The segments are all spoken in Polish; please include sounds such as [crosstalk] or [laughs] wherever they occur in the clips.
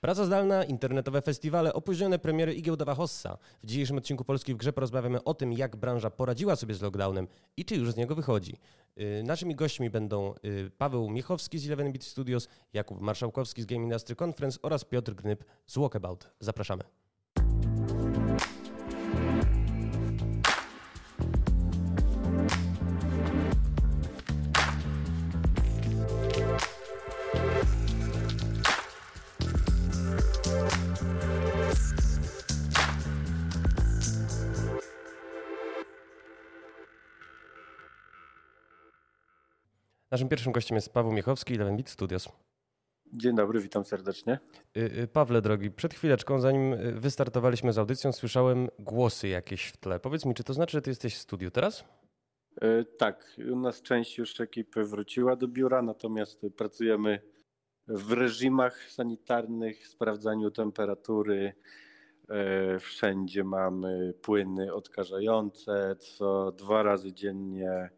Praca zdalna, internetowe festiwale, opóźnione premiery i giełdowa hossa. W dzisiejszym odcinku Polski w Grze porozmawiamy o tym, jak branża poradziła sobie z lockdownem i czy już z niego wychodzi. Y, naszymi gośćmi będą y, Paweł Miechowski z 11 Studios, Jakub Marszałkowski z Game Industry Conference oraz Piotr Gnyb z Walkabout. Zapraszamy. Naszym pierwszym gościem jest Paweł Miechowski, 11 Studios. Dzień dobry, witam serdecznie. Y, y, Pawle drogi, przed chwileczką, zanim y, wystartowaliśmy z audycją, słyszałem głosy jakieś w tle. Powiedz mi, czy to znaczy, że ty jesteś w studiu teraz? Tak, u nas część już ekipy wróciła do biura, natomiast pracujemy w reżimach sanitarnych, sprawdzaniu temperatury. Wszędzie mamy płyny odkażające, co dwa razy dziennie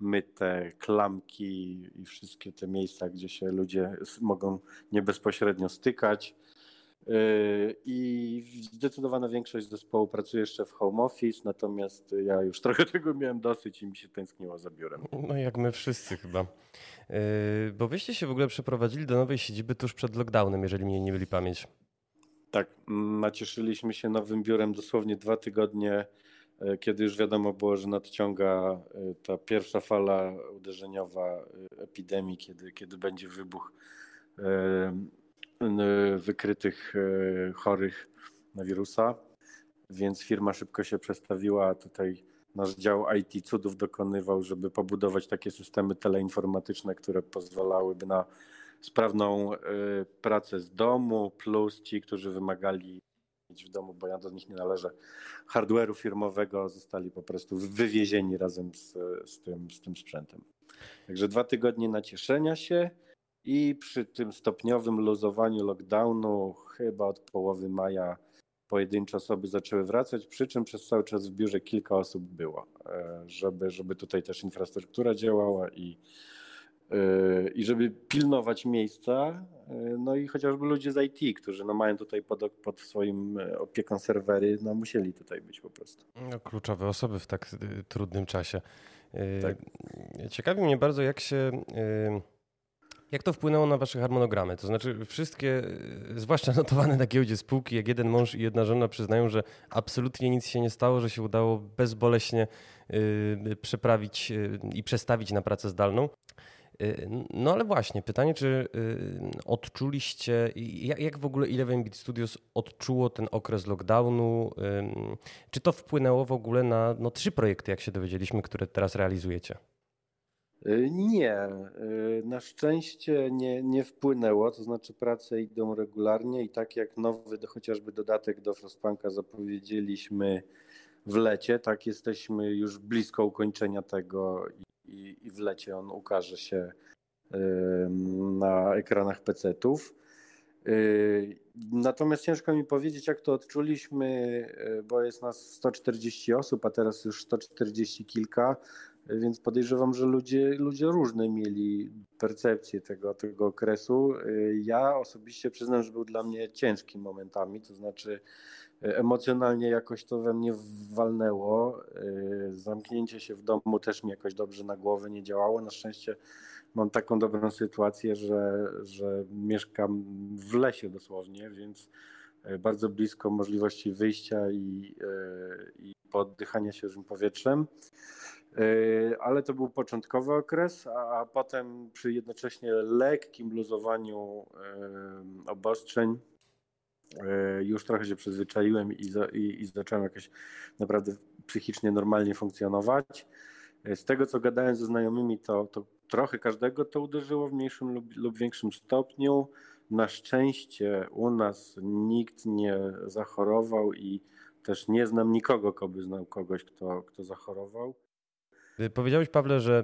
myte, klamki i wszystkie te miejsca, gdzie się ludzie mogą nie bezpośrednio stykać. Yy, I zdecydowana większość zespołu pracuje jeszcze w home office, natomiast ja już trochę [laughs] tego miałem dosyć i mi się tęskniło za biurem. No jak my wszyscy chyba. Yy, bo wyście się w ogóle przeprowadzili do nowej siedziby tuż przed lockdownem, jeżeli mnie nie myli pamięć. Tak, nacieszyliśmy się nowym biurem dosłownie dwa tygodnie kiedy już wiadomo było, że nadciąga e, ta pierwsza fala uderzeniowa e, epidemii, kiedy, kiedy będzie wybuch wykrytych chorych na wirusa. Więc firma szybko się przestawiła. Tutaj nasz dział IT cudów dokonywał, żeby pobudować takie systemy teleinformatyczne, które pozwalałyby na sprawną pracę z domu, plus ci, którzy wymagali mieć w domu, bo ja do nich nie należę, hardware'u firmowego, zostali po prostu wywiezieni razem z, z, tym, z tym sprzętem. Także dwa tygodnie nacieszenia się i przy tym stopniowym luzowaniu lockdownu chyba od połowy maja pojedyncze osoby zaczęły wracać, przy czym przez cały czas w biurze kilka osób było, e, żeby, żeby tutaj też infrastruktura działała i i żeby pilnować miejsca, no i chociażby ludzie z IT, którzy no mają tutaj pod, pod swoim e, opieką serwery, no musieli tutaj być po prostu. No, kluczowe osoby w tak y, trudnym czasie. Tak. Ciekawi mnie bardzo, jak się. Jak to wpłynęło na wasze harmonogramy? To znaczy, wszystkie, zwłaszcza notowane na giełdzie spółki, jak jeden mąż i jedna żona przyznają, że absolutnie nic się nie stało, że się udało bezboleśnie przeprawić i przestawić na pracę zdalną. Y, no ale właśnie, pytanie, czy y, odczuliście, jak w ogóle Eleven Beat Studios odczuło ten okres lockdownu? Czy to wpłynęło w ogóle na no, trzy projekty, jak się dowiedzieliśmy, które teraz realizujecie? Y, nie, na szczęście nie, nie wpłynęło, to znaczy prace idą regularnie i tak jak nowy chociażby dodatek do Frostpunka zapowiedzieliśmy w lecie, tak jesteśmy już blisko ukończenia tego i, i w lecie on ukaże się na ekranach PC-ów. Y, natomiast ciężko mi powiedzieć, jak to odczuliśmy, y, bo jest nas 140 osób, a teraz już 140 kilka, więc podejrzewam, że ludzie, ludzie różne mieli percepcję tego, tego okresu. Ja osobiście przyznam, że był dla mnie ciężki momentami, to znaczy emocjonalnie jakoś to we mnie walnęło. Y, zamknięcie się w domu też mi jakoś dobrze na głowę nie działało. Na szczęście mam taką dobrą sytuację, że, że mieszkam w lesie dosłownie, więc y, bardzo blisko możliwości wyjścia i, y, i poddychania świeżym powietrzem. Ale to był początkowy okres, a potem przy jednocześnie lekkim luzowaniu obostrzeń już trochę się przyzwyczaiłem i, za, i, i zacząłem jakoś naprawdę psychicznie normalnie funkcjonować. E, z tego, co gadałem ze znajomymi, to, to trochę każdego to uderzyło w mniejszym lub, lub większym stopniu. Na szczęście u nas nikt nie zachorował i też nie znam nikogo, kto by znał kogoś, kto, kto zachorował. Powiedziałeś, Pawle, że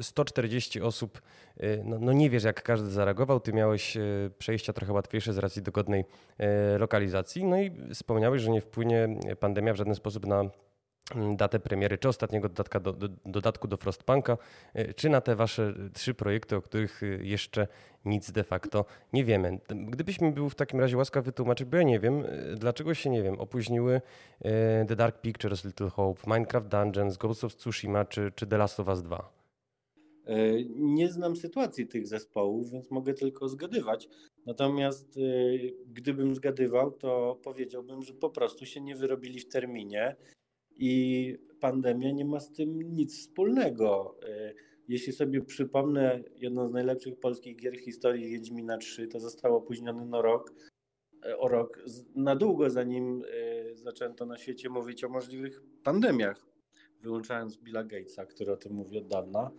140 osób, y, no, no, nie wiesz jak każdy zareagował, ty miałeś y, przejścia trochę łatwiejsze z racji dogodnej y, lokalizacji, no i wspomniałeś, że nie wpłynie pandemia w żaden sposób na datę premiery, czy ostatniego dodatka do, do, dodatku do Frostpunka, czy na te wasze trzy projekty, o których jeszcze nic de facto nie wiemy. Gdybyś mi był w takim razie łaskaw wytłumaczyć, bo ja nie wiem, dlaczego się, nie wiem, opóźniły The Dark Pictures, Little Hope, Minecraft Dungeons, Ghost of Tsushima, czy, czy The Last of Us 2? E, nie znam sytuacji tych zespołów, więc mogę tylko zgadywać. Natomiast e, gdybym zgadywał, to powiedziałbym, że po prostu się nie wyrobili w terminie i pandemia nie ma z tym nic wspólnego. E, jeśli sobie przypomnę, jedną z najlepszych polskich gier w historii Wiedźmina 3, to zostało opóźnione na rok, o rok, na długo zanim zaczęto na świecie mówić o możliwych pandemiach wyłączając Billa Gatesa, który o tym mówi od dawna.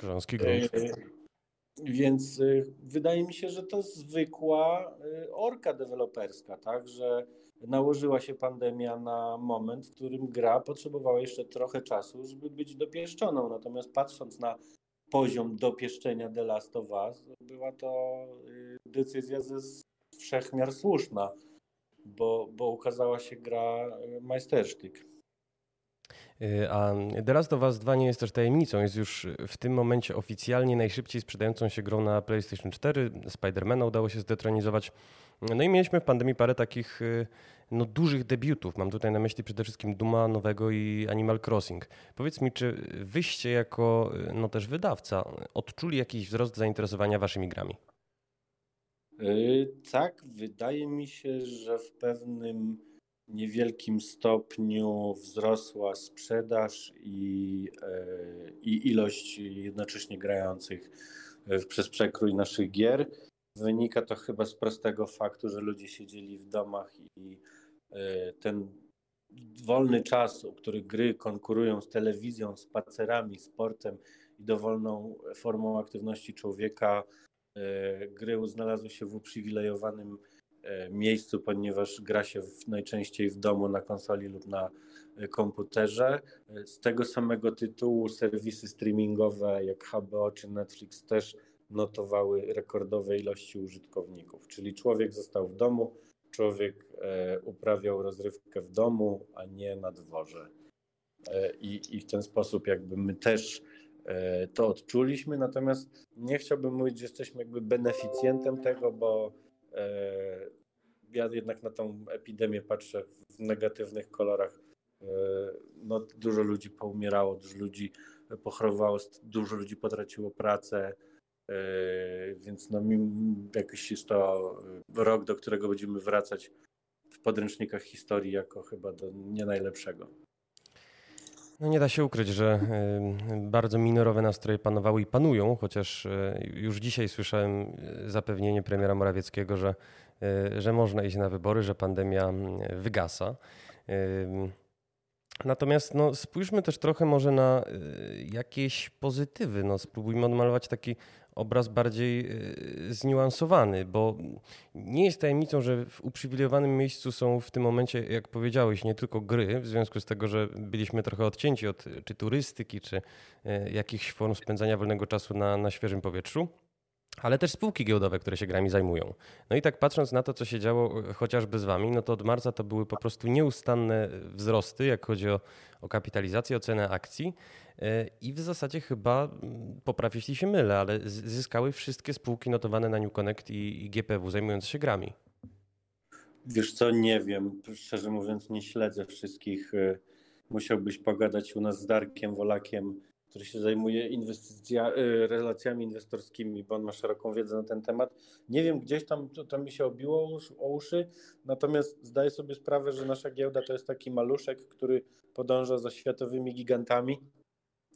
Grząski grunt. E, więc e, wydaje mi się, że to zwykła e, orka deweloperska, tak, że nałożyła się pandemia na moment, w którym gra potrzebowała jeszcze trochę czasu, żeby być dopieszczoną. Natomiast patrząc na poziom dopieszczenia The Last of Us, była to decyzja ze wszechmiar słuszna, bo, bo ukazała się gra majstersztyk. Y, a The Last of Us 2 nie jest też tajemnicą, jest już w tym momencie oficjalnie najszybciej sprzedającą się grą na PlayStation 4. Spidermana udało się zdetronizować. No i mieliśmy w pandemii parę takich y, no, dużych debiutów. Mam tutaj na myśli przede wszystkim Duma nowego i Animal Crossing. Powiedz mi, czy wyście jako y, no, też wydawca odczuli jakiś wzrost zainteresowania waszymi grami? Yy, tak, wydaje mi się, że w pewnym niewielkim stopniu wzrosła sprzedaż i, e, i ilość jednocześnie grających przez przekrój naszych gier. Wynika to chyba z prostego faktu, że ludzie siedzieli w domach i e, ten wolny czas, u których gry konkurują z telewizją, spacerami, sportem i dowolną formą aktywności człowieka, e, gry znalazły się w uprzywilejowanym miejscu, ponieważ gra się w, najczęściej w domu na konsoli lub na e, komputerze. E, z tego samego tytułu serwisy streamingowe jak HBO czy Netflix też notowały rekordowe ilości użytkowników, czyli człowiek został w domu, człowiek uprawiał rozrywkę w domu, a nie na dworze. I, I w ten sposób jakby my też to odczuliśmy, natomiast nie chciałbym mówić, że jesteśmy jakby beneficjentem tego, bo E, ja jednak na tą epidemię patrzę w negatywnych kolorach. E, no, dużo ludzi poumierało, dużo ludzi pochorowało, dużo ludzi potraciło pracę, e, więc no, jakiś jest to rok, do którego będziemy wracać w podręcznikach historii jako chyba do nie najlepszego. No nie da się ukryć, że bardzo minorowe nastroje panowały i panują, chociaż e, już dzisiaj słyszałem e, zapewnienie premiera Morawieckiego, że, e, że można iść na wybory, że pandemia wygasa. Natomiast no, spójrzmy też trochę może na jakieś pozytywy. No, spróbujmy odmalować taki obraz bardziej y, zniuansowany, bo nie jest tajemnicą, że w uprzywilejowanym miejscu są w tym momencie, jak powiedziałeś, nie tylko gry, w związku z tego, że byliśmy trochę odcięci od czy turystyki, czy y, jakichś form spędzania wolnego czasu na, na świeżym powietrzu ale też spółki giełdowe, które się grami zajmują. No i tak patrząc na to, co się działo chociażby z wami, no to od marca to były po prostu nieustanne wzrosty, jak chodzi o, o kapitalizację, o cenę akcji. E, I w zasadzie chyba, mm, popraw jeśli się mylę, ale zyskały wszystkie spółki notowane na New Connect i, i GPW zajmujące się grami. Wiesz co, nie wiem. Szczerze mówiąc, nie śledzę wszystkich. E, musiałbyś pogadać u nas z Darkiem Wolakiem który się zajmuje inwestycja, y, relacjami inwestorskimi, bo on ma szeroką wiedzę na ten temat. Nie wiem, gdzieś tam to mi się obiło o uszy, natomiast zdaję sobie sprawę, że nasza giełda to jest taki maluszek, który podąża za światowymi gigantami.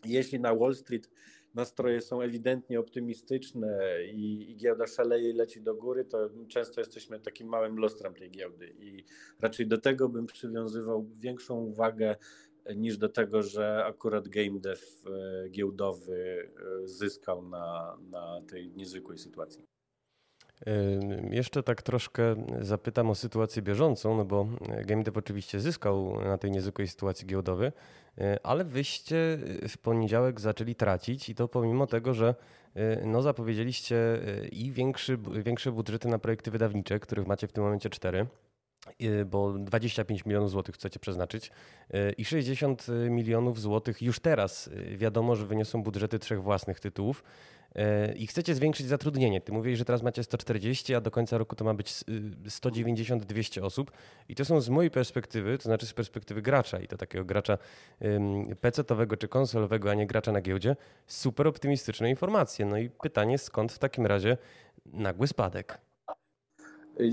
Jeśli na Wall Street nastroje są ewidentnie optymistyczne i, i giełda szaleje i leci do góry, to często jesteśmy takim małym lustrem tej giełdy i raczej do tego bym przywiązywał większą uwagę niż do tego, że akurat game dev e, giełdowy e, zyskał na, na tej niezwykłej sytuacji. Jeszcze tak troszkę zapytam o sytuację bieżącą, no bo game dev oczywiście zyskał na tej niezwykłej sytuacji giełdowej, e, ale wyście w poniedziałek zaczęli tracić i to pomimo tego, że no zapowiedzieliście i większy, większe budżety na projekty wydawnicze, których macie w tym momencie cztery bo 25 milionów złotych chcecie przeznaczyć i 60 milionów złotych już teraz wiadomo, że wyniosą budżety trzech własnych tytułów i chcecie zwiększyć zatrudnienie. Ty mówisz, że teraz macie 140, a do końca roku to ma być 190-200 osób. I to są z mojej perspektywy, to znaczy z perspektywy gracza i to takiego gracza PC-owego czy konsolowego, a nie gracza na giełdzie, super optymistyczne informacje. No i pytanie, skąd w takim razie nagły spadek?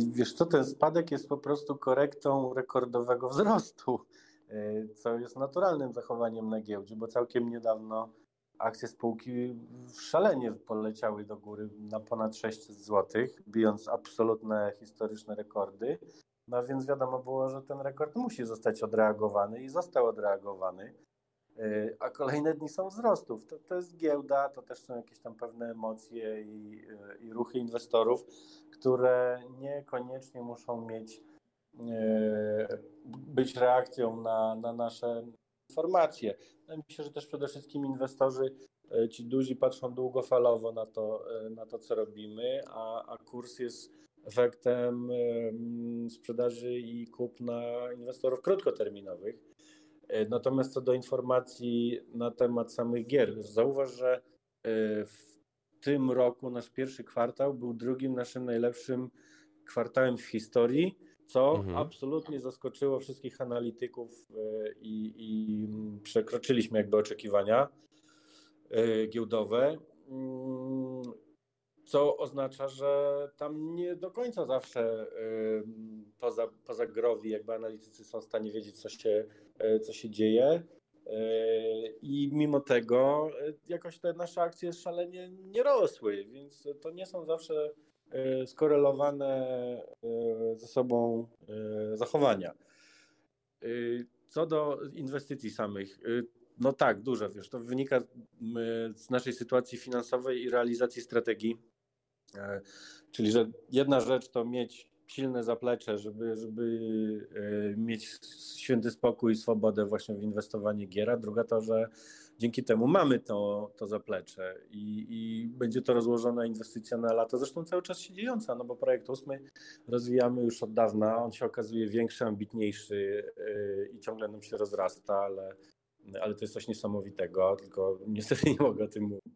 Wiesz co, ten spadek jest po prostu korektą rekordowego wzrostu, e, co jest naturalnym zachowaniem na giełdzie, bo całkiem niedawno akcje spółki szalenie poleciały do góry na ponad 600 zł, bijąc absolutne historyczne rekordy. No więc wiadomo było, że ten rekord musi zostać odreagowany i został odreagowany. Y, a kolejne dni są wzrostów. To, to jest giełda, to też są jakieś tam pewne emocje i, y, i ruchy inwestorów, które niekoniecznie muszą mieć y, być reakcją na, na nasze informacje. Mi się, że też przede wszystkim inwestorzy, ci duzi patrzą długofalowo na to, na to co robimy, a, a kurs jest efektem sprzedaży i kupna inwestorów krótkoterminowych. E, natomiast co do informacji na temat samych gier, zauważ, że e, w tym roku nasz pierwszy kwartał był drugim naszym najlepszym kwartałem w historii, co mhm. absolutnie zaskoczyło wszystkich analityków e, i, i przekroczyliśmy jakby oczekiwania giełdowe. Co oznacza, że tam nie do końca zawsze poza, poza growi jakby analitycy są w stanie wiedzieć, co się, e, co się dzieje. E, I mimo tego jakoś te nasze akcje szalenie nie rosły, więc to nie są zawsze skorelowane ze sobą zachowania. Co do inwestycji samych, no tak, duże, wiesz, to wynika z naszej sytuacji finansowej i realizacji strategii czyli, że jedna rzecz to mieć silne zaplecze, żeby, żeby e, mieć święty spokój i swobodę właśnie w inwestowaniu giera. Druga to, że dzięki temu mamy to, to zaplecze i, i będzie to rozłożona inwestycja na lata, zresztą cały czas się dziejąca, no bo projekt ósmy rozwijamy już od dawna, on się okazuje większy, ambitniejszy e, i ciągle nam się rozrasta, ale, ale to jest coś niesamowitego, tylko niestety nie mogę o tym mówić.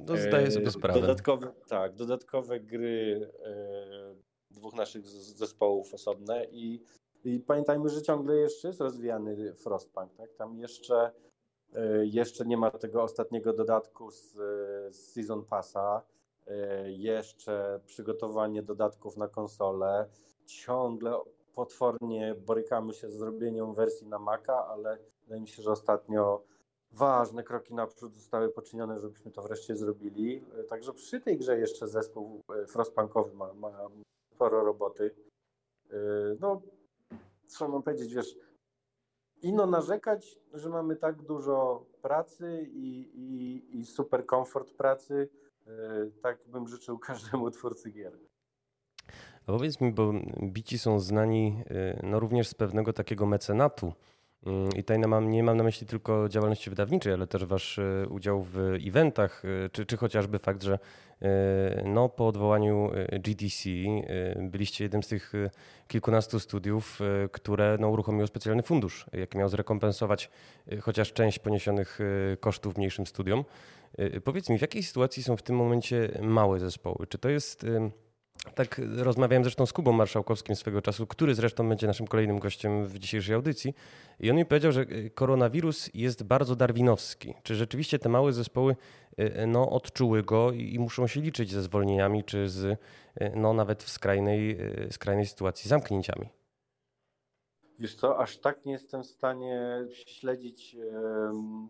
No, zdaję sobie sprawę. Dodatkowe, tak, dodatkowe gry e, dwóch naszych zespołów osobne i, i pamiętajmy, że ciągle jeszcze jest rozwijany Frostpunk, tak? Tam jeszcze, e, jeszcze nie ma tego ostatniego dodatku z, z Season Passa, jeszcze przygotowanie dodatków na konsolę, ciągle potwornie borykamy się z zrobieniem wersji na Maca, ale wydaje mi się, że ostatnio ważne kroki naprzód zostały poczynione, żebyśmy to wreszcie zrobili. Także przy tej grze jeszcze zespół e, frostpunkowy ma, ma sporo roboty. E, no, co mam powiedzieć, wiesz, ino narzekać, że mamy tak dużo pracy i, i, i super komfort pracy, e, tak bym życzył [laughs] każdemu twórcy gier. A powiedz mi, bo bici są znani no również z pewnego takiego mecenatu I tutaj nie mam na myśli tylko działalności wydawniczej, ale też wasz e, udział w eventach, e, czy, czy chociażby fakt, że e, no, po odwołaniu GDC byliście jednym z tych kilkunastu studiów, które no, uruchomiło specjalny fundusz, jaki miał zrekompensować chociaż część poniesionych kosztów mniejszym studiom. Powiedz mi, w jakiej sytuacji są w tym momencie małe zespoły? Czy to jest tak rozmawiałem zresztą z Kubą Marszałkowskim swego czasu, który zresztą będzie naszym kolejnym gościem w dzisiejszej audycji. I on mi powiedział, że e, koronawirus jest bardzo darwinowski. Czy rzeczywiście te małe zespoły e, e, no, odczuły go i, muszą się liczyć ze zwolnieniami, czy z no, nawet w skrajnej, skrajnej sytuacji zamknięciami? Wiesz co, aż tak nie jestem w stanie śledzić um,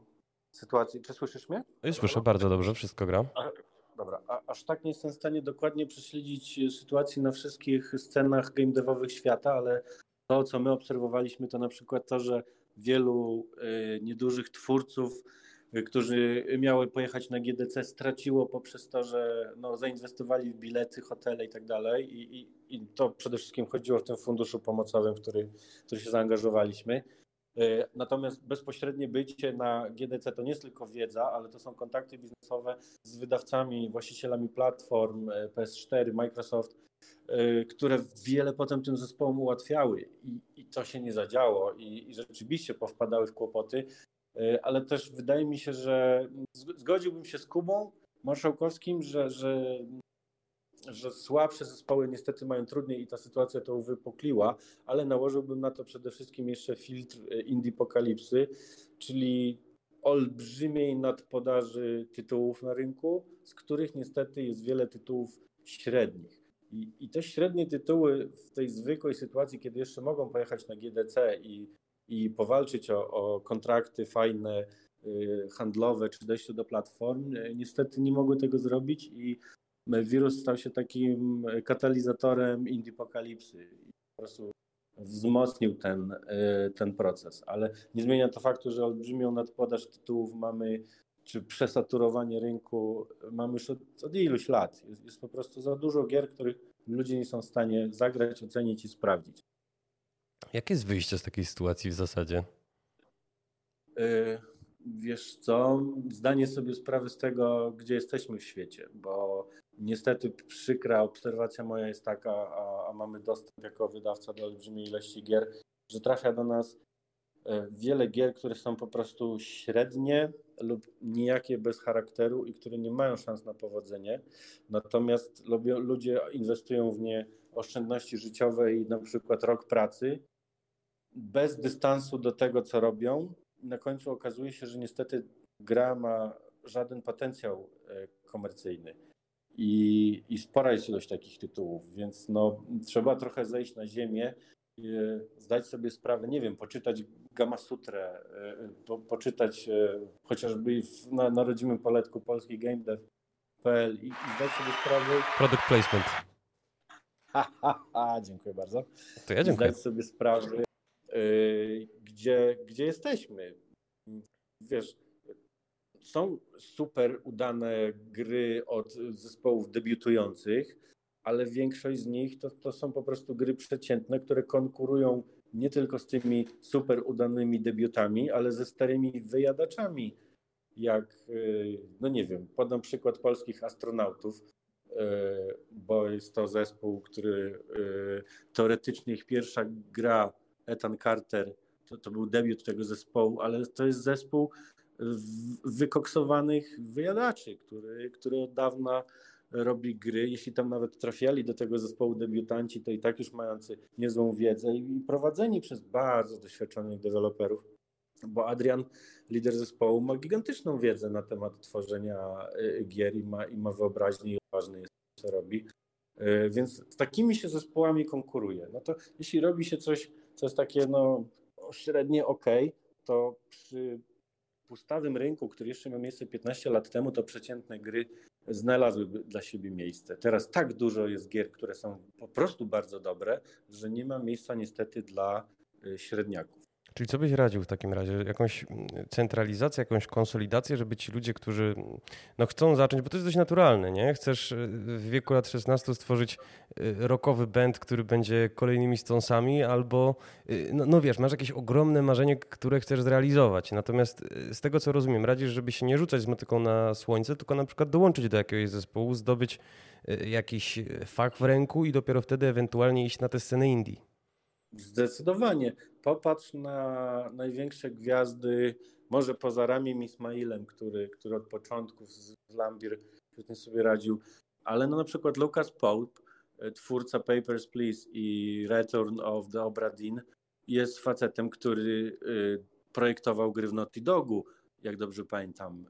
sytuacji. Czy słyszysz mnie? Słyszę bardzo dobrze, wszystko gra. Dobra, a, aż tak nie jestem w stanie dokładnie prześledzić e, sytuacji na wszystkich scenach game devowych świata, ale to, co my obserwowaliśmy, to na przykład to, że wielu y, niedużych twórców, y, którzy miały pojechać na GDC, straciło poprzez to, że no, zainwestowali w bilety, hotele i tak dalej. I to przede wszystkim chodziło w tym funduszu pomocowym, w który, w który się zaangażowaliśmy. E, natomiast bezpośrednie bycie na GDC to nie jest tylko wiedza, ale to są kontakty biznesowe z wydawcami, właścicielami platform e, PS4, Microsoft, które wiele potem tym zespołom ułatwiały i, i to się nie zadziało i, i rzeczywiście powpadały w kłopoty, ale też wydaje mi się, że zgodziłbym się z Kubą Marszałkowskim, że, że że słabsze zespoły niestety mają trudniej i ta sytuacja to uwypukliła, ale nałożyłbym na to przede wszystkim jeszcze filtr e, Indiepokalipsy, czyli olbrzymiej nadpodaży tytułów na rynku, z których niestety jest wiele tytułów średnich. I, I te średnie tytuły w tej zwykłej sytuacji, kiedy jeszcze mogą pojechać na GDC i, i powalczyć o, o kontrakty fajne, y, handlowe czy dojście do platform, y, niestety nie mogły tego zrobić i wirus stał się takim katalizatorem indiepokalipsy i po prostu wzmocnił ten, e, ten proces. Ale nie zmienia to faktu, że olbrzymią nadpodaż tytułów mamy, czy przesaturowanie rynku mamy już od, od iluś lat. Jest, jest po prostu za dużo gier, których ludzie nie są w stanie zagrać, ocenić i sprawdzić. Jakie jest wyjście z takiej sytuacji w zasadzie? Yy, wiesz co, zdanie sobie sprawy z tego, gdzie jesteśmy w świecie, bo Niestety przykra obserwacja moja jest taka, a, a, mamy dostęp jako wydawca do olbrzymiej ilości gier, że trafia do nas e, wiele gier, które są po prostu średnie lub nijakie bez charakteru i które nie mają szans na powodzenie. Natomiast ludzie inwestują w nie oszczędności życiowe i na przykład rok pracy bez dystansu do tego, co robią. Na końcu okazuje się, że niestety gra ma żaden potencjał e, komercyjny i, i spora jest ilość takich tytułów, więc no, trzeba trochę zejść na ziemię, zdać sobie sprawę, nie wiem, poczytać Gama Sutrę, e, po, poczytać e, chociażby w, na, na rodzimym poletku polski GameDev.pl i, i zdać sobie sprawę... Product placement. Ha, ha, ha, dziękuję bardzo. To ja dziękuję. Zdać sobie sprawę, yy, gdzie, gdzie jesteśmy. Wiesz, są super udane gry od zespołów debiutujących, ale większość z nich to, to są po prostu gry przeciętne, które konkurują nie tylko z tymi super udanymi debiutami, ale ze starymi wyjadaczami, jak, y, no nie wiem, podam przykład polskich astronautów, y, bo jest to zespół, który y, teoretycznie ich pierwsza gra, Ethan Carter, to, to był debiut tego zespołu, ale to jest zespół, wykoksowanych wyjadaczy, który, który od dawna robi gry. Jeśli tam nawet trafiali do tego zespołu debiutanci, to i tak już mający niezłą wiedzę i prowadzeni przez bardzo doświadczonych deweloperów. Bo Adrian, lider zespołu, ma gigantyczną wiedzę na temat tworzenia y, gier i ma, i ma wyobraźnię i ważny jest, co robi. Y, więc z takimi się zespołami konkuruje. No to jeśli robi się coś, co jest takie no, średnie ok, to przy pustawym rynku, który jeszcze miał miejsce 15 lat temu, to przeciętne gry znalazłyby dla siebie miejsce. Teraz tak dużo jest gier, które są po prostu bardzo dobre, że nie ma miejsca niestety dla y, średniaków. Czyli co byś radził w takim razie? Jakąś mm, centralizację, jakąś konsolidację, żeby ci ludzie, którzy mm, no, chcą zacząć, bo to jest dość naturalne, nie? Chcesz y, w wieku lat 16 stworzyć y, rockowy band, który będzie kolejnymi Stonesami, albo y, no, no, wiesz, masz jakieś ogromne marzenie, które chcesz zrealizować. Natomiast z tego co rozumiem, radzisz, żeby się nie rzucać z motyką na słońce, tylko na przykład dołączyć do jakiegoś zespołu, zdobyć jakiś fach w ręku i dopiero wtedy ewentualnie iść na tę scenę indie. Zdecydowanie. Popatrz na największe gwiazdy, może poza Ramim Ismailem, który, który od początku z Lambir świetnie sobie radził, ale no na przykład Lucas Pope, twórca Papers, Please i Return of the Obra Dinn, jest facetem, który y, projektował gry w Naughty Dogu, jak dobrze pamiętam,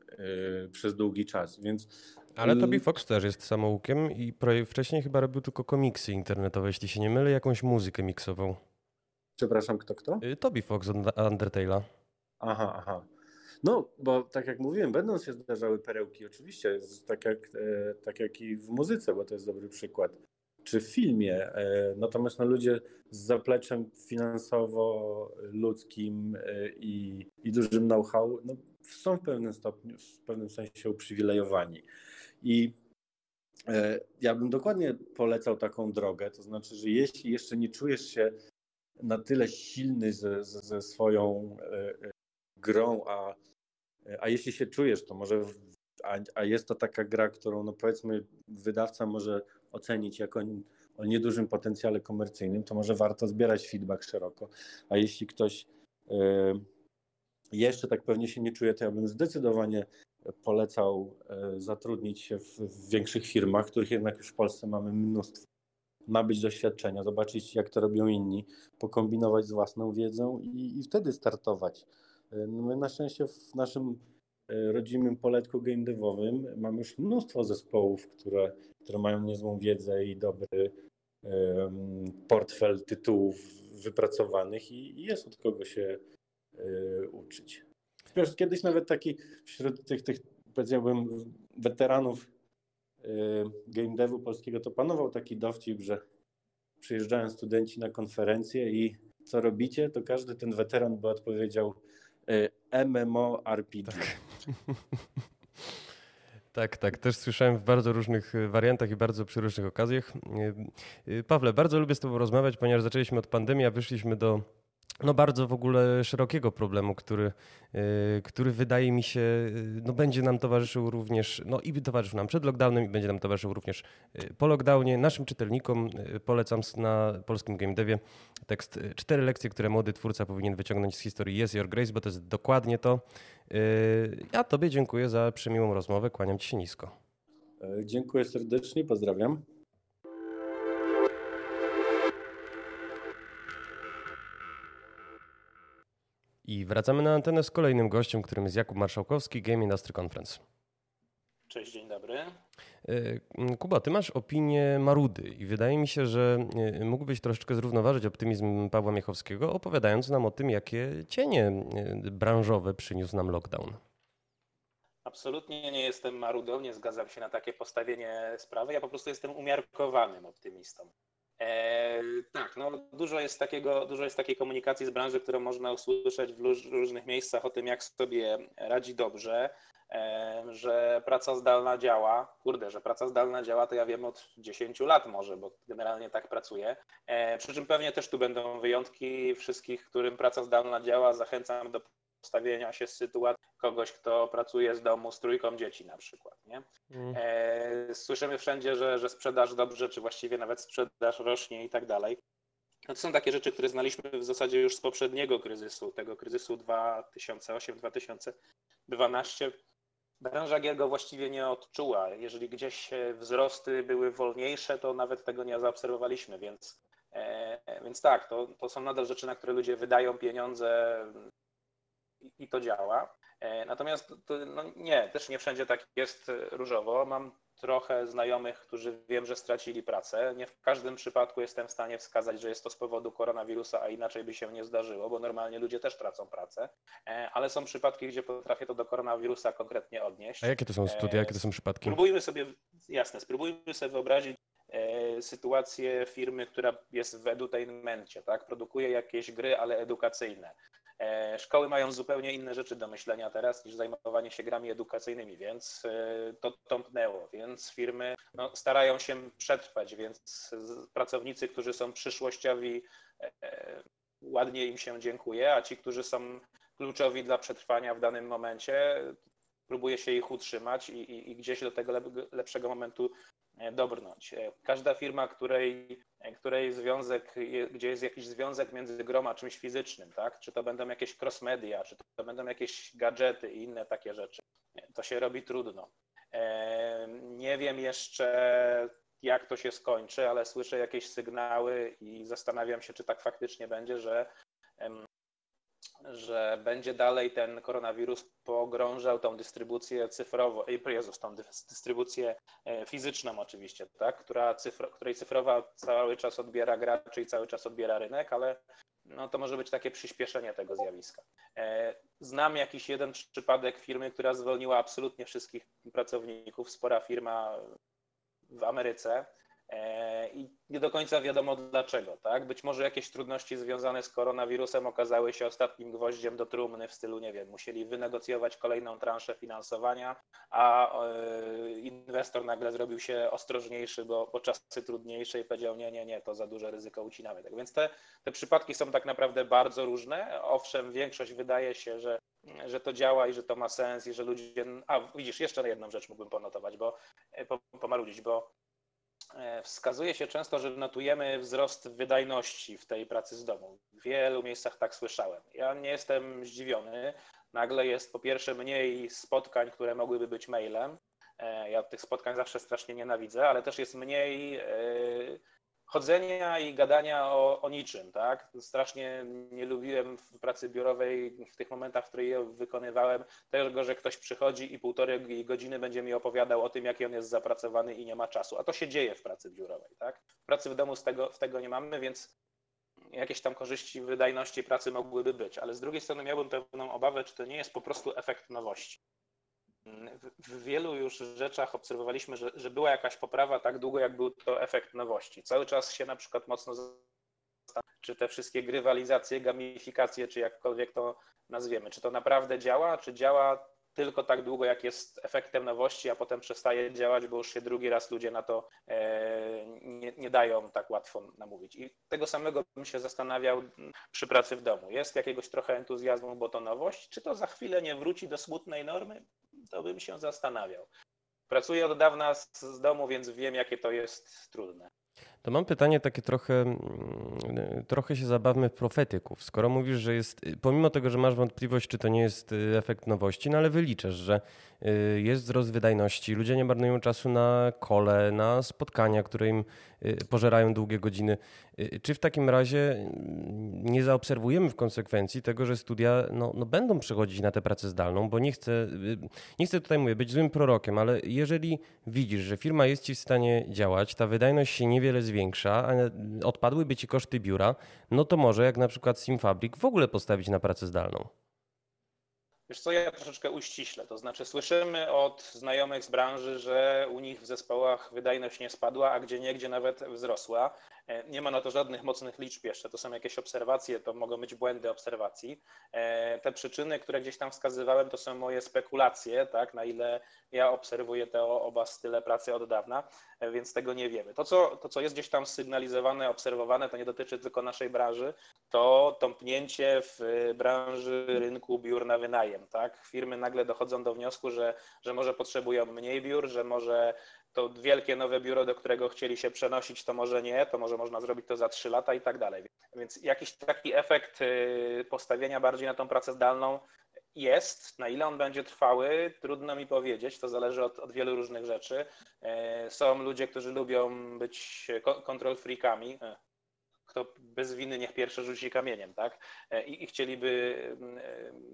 y, przez długi czas, więc... Ale Toby Fox też jest samoukiem i wcześniej chyba robił tylko komiksy internetowe, jeśli się nie mylę, jakąś muzykę miksował. Przepraszam, kto kto? Y, Toby Fox od Undertale'a. Aha, aha. No, bo tak jak mówiłem, będą się zdarzały perełki, oczywiście, tak jak, e, tak jak i w muzyce, bo to jest dobry przykład, czy w filmie. E, natomiast no, ludzie z zapleczem finansowo-ludzkim e, i, i dużym know-how no, są w pewnym stopniu, w pewnym sensie uprzywilejowani. I ja bym dokładnie polecał taką drogę, to znaczy, że jeśli jeszcze nie czujesz się na tyle silny ze, ze swoją e, e, grą, a, a jeśli się czujesz, to może, a, a jest to taka gra, którą no powiedzmy wydawca może ocenić jako o niedużym potencjale komercyjnym, to może warto zbierać feedback szeroko. A jeśli ktoś y, jeszcze tak pewnie się nie czuje, to ja bym zdecydowanie polecał y, zatrudnić się w, w większych firmach, których jednak już w Polsce mamy mnóstwo nabyć doświadczenia, zobaczyć jak to robią inni, pokombinować z własną wiedzą i, i wtedy startować. No my na szczęście w naszym e, rodzimym poletku game devowym mamy już mnóstwo zespołów, które, które mają niezłą wiedzę i dobry um, portfel tytułów wypracowanych i, i jest od kogo się y, uczyć. Wiesz, kiedyś nawet taki wśród tych, tych powiedziałbym, weteranów y, game devu polskiego to panował taki dowcip, że przyjeżdżają studenci na konferencję i co robicie, to każdy ten weteran by odpowiedział Y, MMORPG. Tak. [laughs] Tak, tak. Też słyszałem w bardzo różnych y, wariantach i bardzo przy różnych okazjach. Y, Pawle, bardzo lubię z Tobą rozmawiać, ponieważ zaczęliśmy od pandemii, a wyszliśmy do no bardzo w ogóle szerokiego problemu, który, y, który wydaje mi się, y, no będzie nam towarzyszył również, no i towarzyszył nam przed lockdownem i będzie nam towarzyszył również y, po lockdownie. Naszym czytelnikom polecam na polskim game devie tekst cztery lekcje, które młody twórca powinien wyciągnąć z historii Yes Your Grace, bo to jest dokładnie to. Ja Tobie dziękuję za przemiłą rozmowę, kłaniam Ci się nisko. E, dziękuję serdecznie, pozdrawiam. I wracamy na antenę z kolejnym gościem, którym jest Jakub Marszałkowski, Game Industry Conference. Cześć, dzień dobry. E, Kuba, ty masz opinię Marudy i wydaje mi się, że e, mógłbyś troszeczkę zrównoważyć optymizm Pawła Miechowskiego, opowiadając nam o tym, jakie cienie e, branżowe przyniósł nam lockdown. Absolutnie nie jestem marudą, nie zgadzam się na takie postawienie sprawy. Ja po prostu jestem umiarkowanym optymistą. E, tak, no dużo jest, takiego, dużo jest takiej komunikacji z branży, którą można usłyszeć w różnych miejscach o tym, jak sobie radzi dobrze, e, że praca zdalna działa. Kurde, że praca zdalna działa, to ja wiem od 10 lat może, bo generalnie tak pracuję. E, przy czym pewnie też tu będą wyjątki. Wszystkich, którym praca zdalna działa, zachęcam do postawienia się z sytuacji kogoś, kto pracuje z domu z trójką dzieci na przykład. Nie? Mm. E, słyszymy wszędzie, że, że sprzedaż dobrze, czy właściwie nawet sprzedaż rośnie i tak dalej. No to są takie rzeczy, które znaliśmy w zasadzie już z poprzedniego kryzysu, tego kryzysu 2008-2012. Branża gier go właściwie nie odczuła. Jeżeli gdzieś wzrosty były wolniejsze, to nawet tego nie zaobserwowaliśmy, więc, e, więc tak, to, to są nadal rzeczy, na które ludzie wydają pieniądze i to działa. E, natomiast to, no nie, też nie wszędzie tak jest różowo. Mam trochę znajomych, którzy wiem, że stracili pracę. Nie w każdym przypadku jestem w stanie wskazać, że jest to z powodu koronawirusa, a inaczej by się nie zdarzyło, bo normalnie ludzie też tracą pracę. E, ale są przypadki, gdzie potrafię to do koronawirusa konkretnie odnieść. A jakie to są studia, jakie to są przypadki? Spróbujmy sobie, jasne, spróbujmy sobie wyobrazić e, sytuację firmy, która jest w edutainmencie, tak? Produkuje jakieś gry, ale edukacyjne. E, szkoły mają zupełnie inne rzeczy do myślenia teraz niż zajmowanie się grami edukacyjnymi, więc e, to tąpnęło, więc firmy no, starają się przetrwać, więc pracownicy, którzy są przyszłościowi, e, ładnie im się dziękuję, a ci, którzy są kluczowi dla przetrwania w danym momencie, próbuje się ich utrzymać i, i, i gdzieś do tego lepszego momentu dobrnąć. E, każda firma, której, e, której związek, gdzie jest jakiś związek między grą a czymś fizycznym, tak? czy to będą jakieś cross-media, czy to będą jakieś gadżety i inne takie rzeczy, to się robi trudno. Nie wiem jeszcze, jak to się skończy, ale słyszę jakieś sygnały i zastanawiam się, czy tak faktycznie będzie, że że będzie dalej ten koronawirus pogrążał tą dystrybucję cyfrową, Jezus, tą dystrybucję e, fizyczną oczywiście, tak? Która cyfro, której cyfrowa cały czas odbiera graczy i cały czas odbiera rynek, ale no to może być takie przyspieszenie tego zjawiska. E, znam jakiś jeden przypadek firmy, która zwolniła absolutnie wszystkich pracowników, spora firma w Ameryce, i nie do końca wiadomo dlaczego. Tak? Być może jakieś trudności związane z koronawirusem okazały się ostatnim gwoździem do trumny w stylu, nie wiem, musieli wynegocjować kolejną transzę finansowania, a e, inwestor nagle zrobił się ostrożniejszy, bo, bo czasy trudniejsze i powiedział, nie, nie, nie, to za duże ryzyko ucinamy. Tak więc te, te przypadki są tak naprawdę bardzo różne. Owszem, większość wydaje się, że że to działa i że to ma sens i że ludzie. A widzisz, jeszcze jedną rzecz mógłbym ponotować, bo pomarudzić, bo e, wskazuje się często, że notujemy wzrost wydajności w tej pracy z domu. W wielu miejscach tak słyszałem. Ja nie jestem zdziwiony. Nagle jest po pierwsze mniej spotkań, które mogłyby być mailem. E, ja tych spotkań zawsze strasznie nienawidzę, ale też jest mniej chodzenia i gadania o, o, niczym, tak? Strasznie nie lubiłem w pracy biurowej w tych momentach, w których je wykonywałem, tego, że ktoś przychodzi i półtorej godziny będzie mi opowiadał o tym, jaki on jest zapracowany i nie ma czasu. A to się dzieje w pracy biurowej, tak? W pracy w domu z tego, tego nie mamy, więc jakieś tam korzyści wydajności pracy mogłyby być, ale z drugiej strony miałbym pewną obawę, czy to nie jest po prostu efekt nowości w wielu już rzeczach obserwowaliśmy, że, że była jakaś poprawa tak długo, jak był to efekt nowości. Cały czas się na przykład mocno czy te wszystkie grywalizacje, gamifikacje, czy jakkolwiek to nazwiemy, czy to naprawdę działa, czy działa tylko tak długo, jak jest efektem nowości, a potem przestaje działać, bo już się drugi raz ludzie na to e, nie, nie, dają tak łatwo namówić. I tego samego bym się zastanawiał przy pracy w domu. Jest jakiegoś trochę entuzjazmu, bo to nowość, czy to za chwilę nie wróci do smutnej normy? To bym się zastanawiał. Pracuję od dawna z, z domu, więc wiem, jakie to jest trudne. To mam pytanie takie trochę, mm, trochę się zabawmy w profetyków. Skoro mówisz, że jest, pomimo tego, że masz wątpliwość, czy to nie jest y, efekt nowości, no ale wyliczasz, że y, jest wzrost wydajności, ludzie nie marnują czasu na kole, na spotkania, które im y, pożerają długie godziny. Czy w takim razie mm, nie zaobserwujemy w konsekwencji tego, że studia no, no będą przechodzić na tę pracę zdalną, bo nie chcę, nie chcę tutaj mówię, być złym prorokiem, ale jeżeli widzisz, że firma jest ci w stanie działać, ta wydajność się niewiele zwiększa, większa, a odpadłyby ci koszty biura, no to może jak na przykład Simfabrik w ogóle postawić na pracę zdalną. Wiesz co, ja troszeczkę uściślę. To znaczy słyszymy od znajomych z branży, że u nich w zespołach wydajność nie spadła, a gdzie niegdzie nawet wzrosła. E, nie ma na to żadnych mocnych liczb jeszcze. To są jakieś obserwacje, to mogą być błędy obserwacji. E, te przyczyny, które gdzieś tam wskazywałem, to są moje spekulacje, tak, na ile ja obserwuję te oba style pracy od dawna, e, więc tego nie wiemy. To co, to, co jest gdzieś tam sygnalizowane, obserwowane, to nie dotyczy tylko naszej branży, to tąpnięcie w branży rynku biur na wynajem. Tak? Firmy nagle dochodzą do wniosku, że, że może potrzebują mniej biur, że może to wielkie nowe biuro, do którego chcieli się przenosić, to może nie, to może można zrobić to za trzy lata i tak dalej. Więc jakiś taki efekt y, postawienia bardziej na tą pracę zdalną jest. Na ile on będzie trwały, trudno mi powiedzieć. To zależy od, od wielu różnych rzeczy. E, są ludzie, którzy lubią być control freakami. Kto bez winy niech pierwszy rzuci kamieniem, tak? E, I, I, chcieliby mm, e,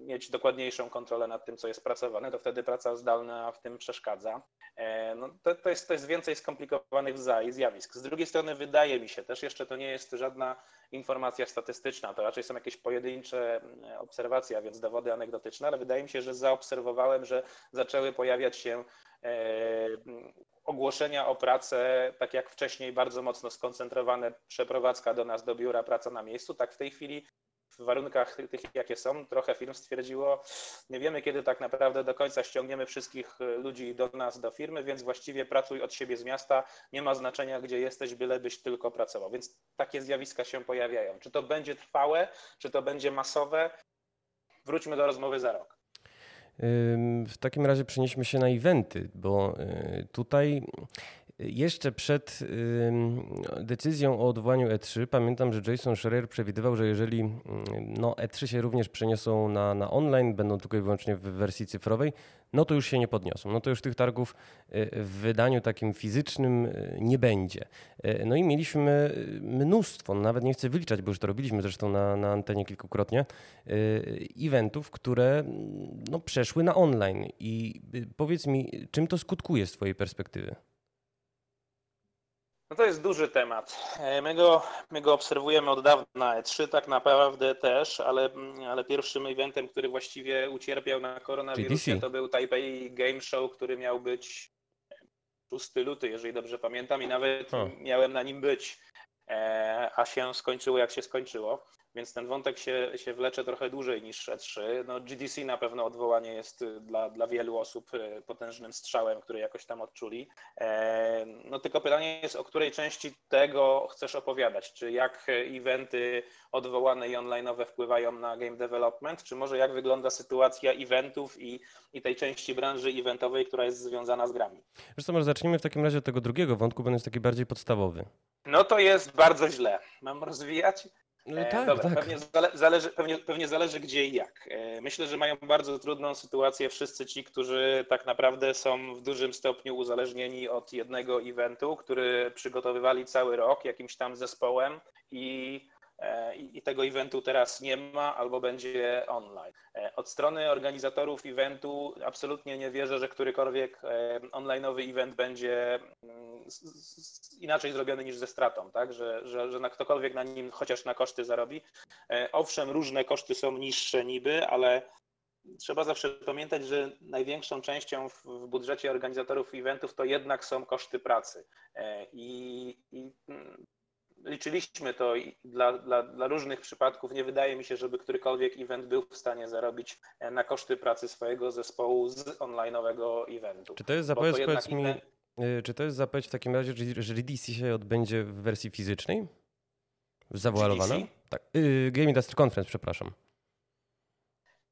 mieć dokładniejszą kontrolę nad tym, co jest pracowane, to wtedy praca zdalna w tym przeszkadza. E, no, to, to, jest, to jest więcej skomplikowanych zjawisk. Z drugiej strony wydaje mi się też, jeszcze to nie jest żadna informacja statystyczna, to raczej są jakieś pojedyncze mm, obserwacje, a więc dowody anegdotyczne, ale wydaje mi się, że zaobserwowałem, że zaczęły pojawiać się ogłoszenia o pracę, tak jak wcześniej bardzo mocno skoncentrowane przeprowadzka do nas do biura, praca na miejscu, tak w tej chwili w warunkach tych, jakie są, trochę firm stwierdziło, nie wiemy, kiedy tak naprawdę do końca ściągniemy wszystkich ludzi do nas, do firmy, więc właściwie pracuj od siebie z miasta, nie ma znaczenia, gdzie jesteś, bylebyś tylko pracował. Więc takie zjawiska się pojawiają. Czy to będzie trwałe, czy to będzie masowe? Wróćmy do rozmowy za rok. W takim razie przenieśmy się na eventy, bo y, tutaj jeszcze przed decyzją o odwołaniu E3 pamiętam, że Jason Schreier przewidywał, że jeżeli no, E3 się również przeniosą na, na online, będą tylko i wyłącznie w wersji cyfrowej, no to już się nie podniosą. No to już tych targów y, w wydaniu takim fizycznym y, nie będzie. Y, no i mieliśmy mnóstwo, no nawet nie chcę wyliczać, bo już to robiliśmy zresztą na, na antenie kilkukrotnie, eventów, które no, przeszły na online. I powiedz mi, czym to skutkuje z Twojej perspektywy? No to jest duży temat. E, my go, my go obserwujemy od dawna, E3 tak naprawdę też, ale, ale pierwszym eventem, który właściwie ucierpiał na koronawirusie, to był Taipei Game Show, który miał być 6 luty, jeżeli dobrze pamiętam, i nawet miałem na nim być, e, a się skończyło jak się skończyło. Więc ten wątek się, się wlecze trochę dłużej niż E3. No, GDC na pewno odwołanie jest dla, dla wielu osób e, potężnym strzałem, który jakoś tam odczuli. E, no tylko pytanie jest, o której części tego chcesz opowiadać? Czy jak eventy odwołane i online'owe wpływają na game development, czy może jak wygląda sytuacja eventów i, i tej części branży eventowej, która jest związana z grami? Co, może zacznijmy w takim razie od tego drugiego wątku, bo on jest taki bardziej podstawowy. No to jest bardzo źle. Mam rozwijać? No, tak, Dobra, tak. Pewnie, zale, zależy, pewnie, pewnie zależy gdzie i jak. E, myślę, że mają bardzo trudną sytuację wszyscy ci, którzy tak naprawdę są w dużym stopniu uzależnieni od jednego eventu, który przygotowywali cały rok jakimś tam zespołem i E, i tego eventu teraz nie ma albo będzie online. E, od strony organizatorów eventu absolutnie nie wierzę, że którykolwiek e, onlineowy event będzie mm, inaczej zrobiony niż ze stratą, tak? że, że, że na ktokolwiek na nim chociaż na koszty zarobi. Owszem, różne koszty są niższe niby, ale trzeba zawsze pamiętać, że największą częścią w budżecie organizatorów eventów to jednak są koszty pracy. I, i mm, liczyliśmy to i dla, dla, dla różnych przypadków nie wydaje mi się, żeby którykolwiek event był w stanie zarobić e, na koszty pracy swojego zespołu z online'owego eventu. Czy to jest zapowiedź, to powiedz mi, event... czy to jest zapowiedź w takim razie, że GDC się odbędzie w wersji fizycznej? Zawoalowana? Tak. Y, Game Industry Conference, przepraszam.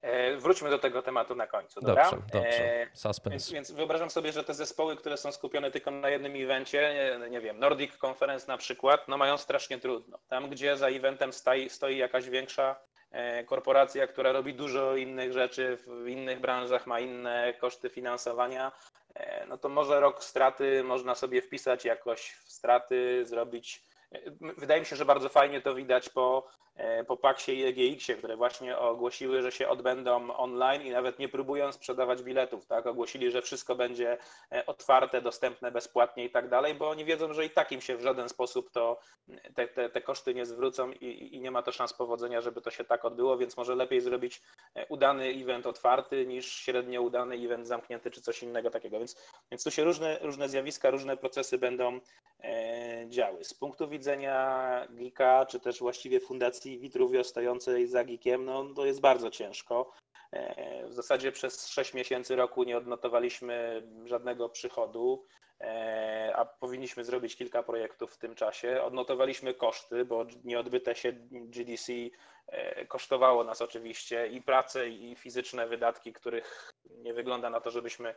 E, wróćmy do tego tematu na końcu. Dobra? Dobrze, dobrze. E, Suspense. Więc, więc, wyobrażam sobie, że te zespoły, które są skupione tylko na jednym evencie, nie, nie, wiem, Nordic Conference na przykład, no mają strasznie trudno. Tam, gdzie za eventem stoi, stoi jakaś większa e, korporacja, która robi dużo innych rzeczy w innych branżach, ma inne koszty finansowania, no to może rok straty można sobie wpisać jakoś w straty, zrobić Wydaje mi się, że bardzo fajnie to widać po, e, po Paxie i EGX-ie, które właśnie ogłosiły, że się odbędą online i nawet nie próbują sprzedawać biletów, tak? Ogłosili, że wszystko będzie e, otwarte, dostępne bezpłatnie i tak dalej, bo oni wiedzą, że i tak im się w żaden sposób to te, te, te koszty nie zwrócą i, i nie ma to szans powodzenia, żeby to się tak odbyło, więc może lepiej zrobić e, udany event otwarty niż średnio udany event zamknięty czy coś innego takiego. Więc, więc tu się różne, różne zjawiska, różne procesy będą działy. Z punktu widzenia Geeka, czy też właściwie Fundacji Vitruvio stojącej za Geekiem, no to jest bardzo ciężko. E, w zasadzie przez 6 miesięcy roku nie odnotowaliśmy żadnego przychodu. E, a powinniśmy zrobić kilka projektów w tym czasie. Odnotowaliśmy koszty, bo nieodbyte się GDC e, kosztowało nas oczywiście i pracę, i fizyczne wydatki, których nie wygląda na to, żebyśmy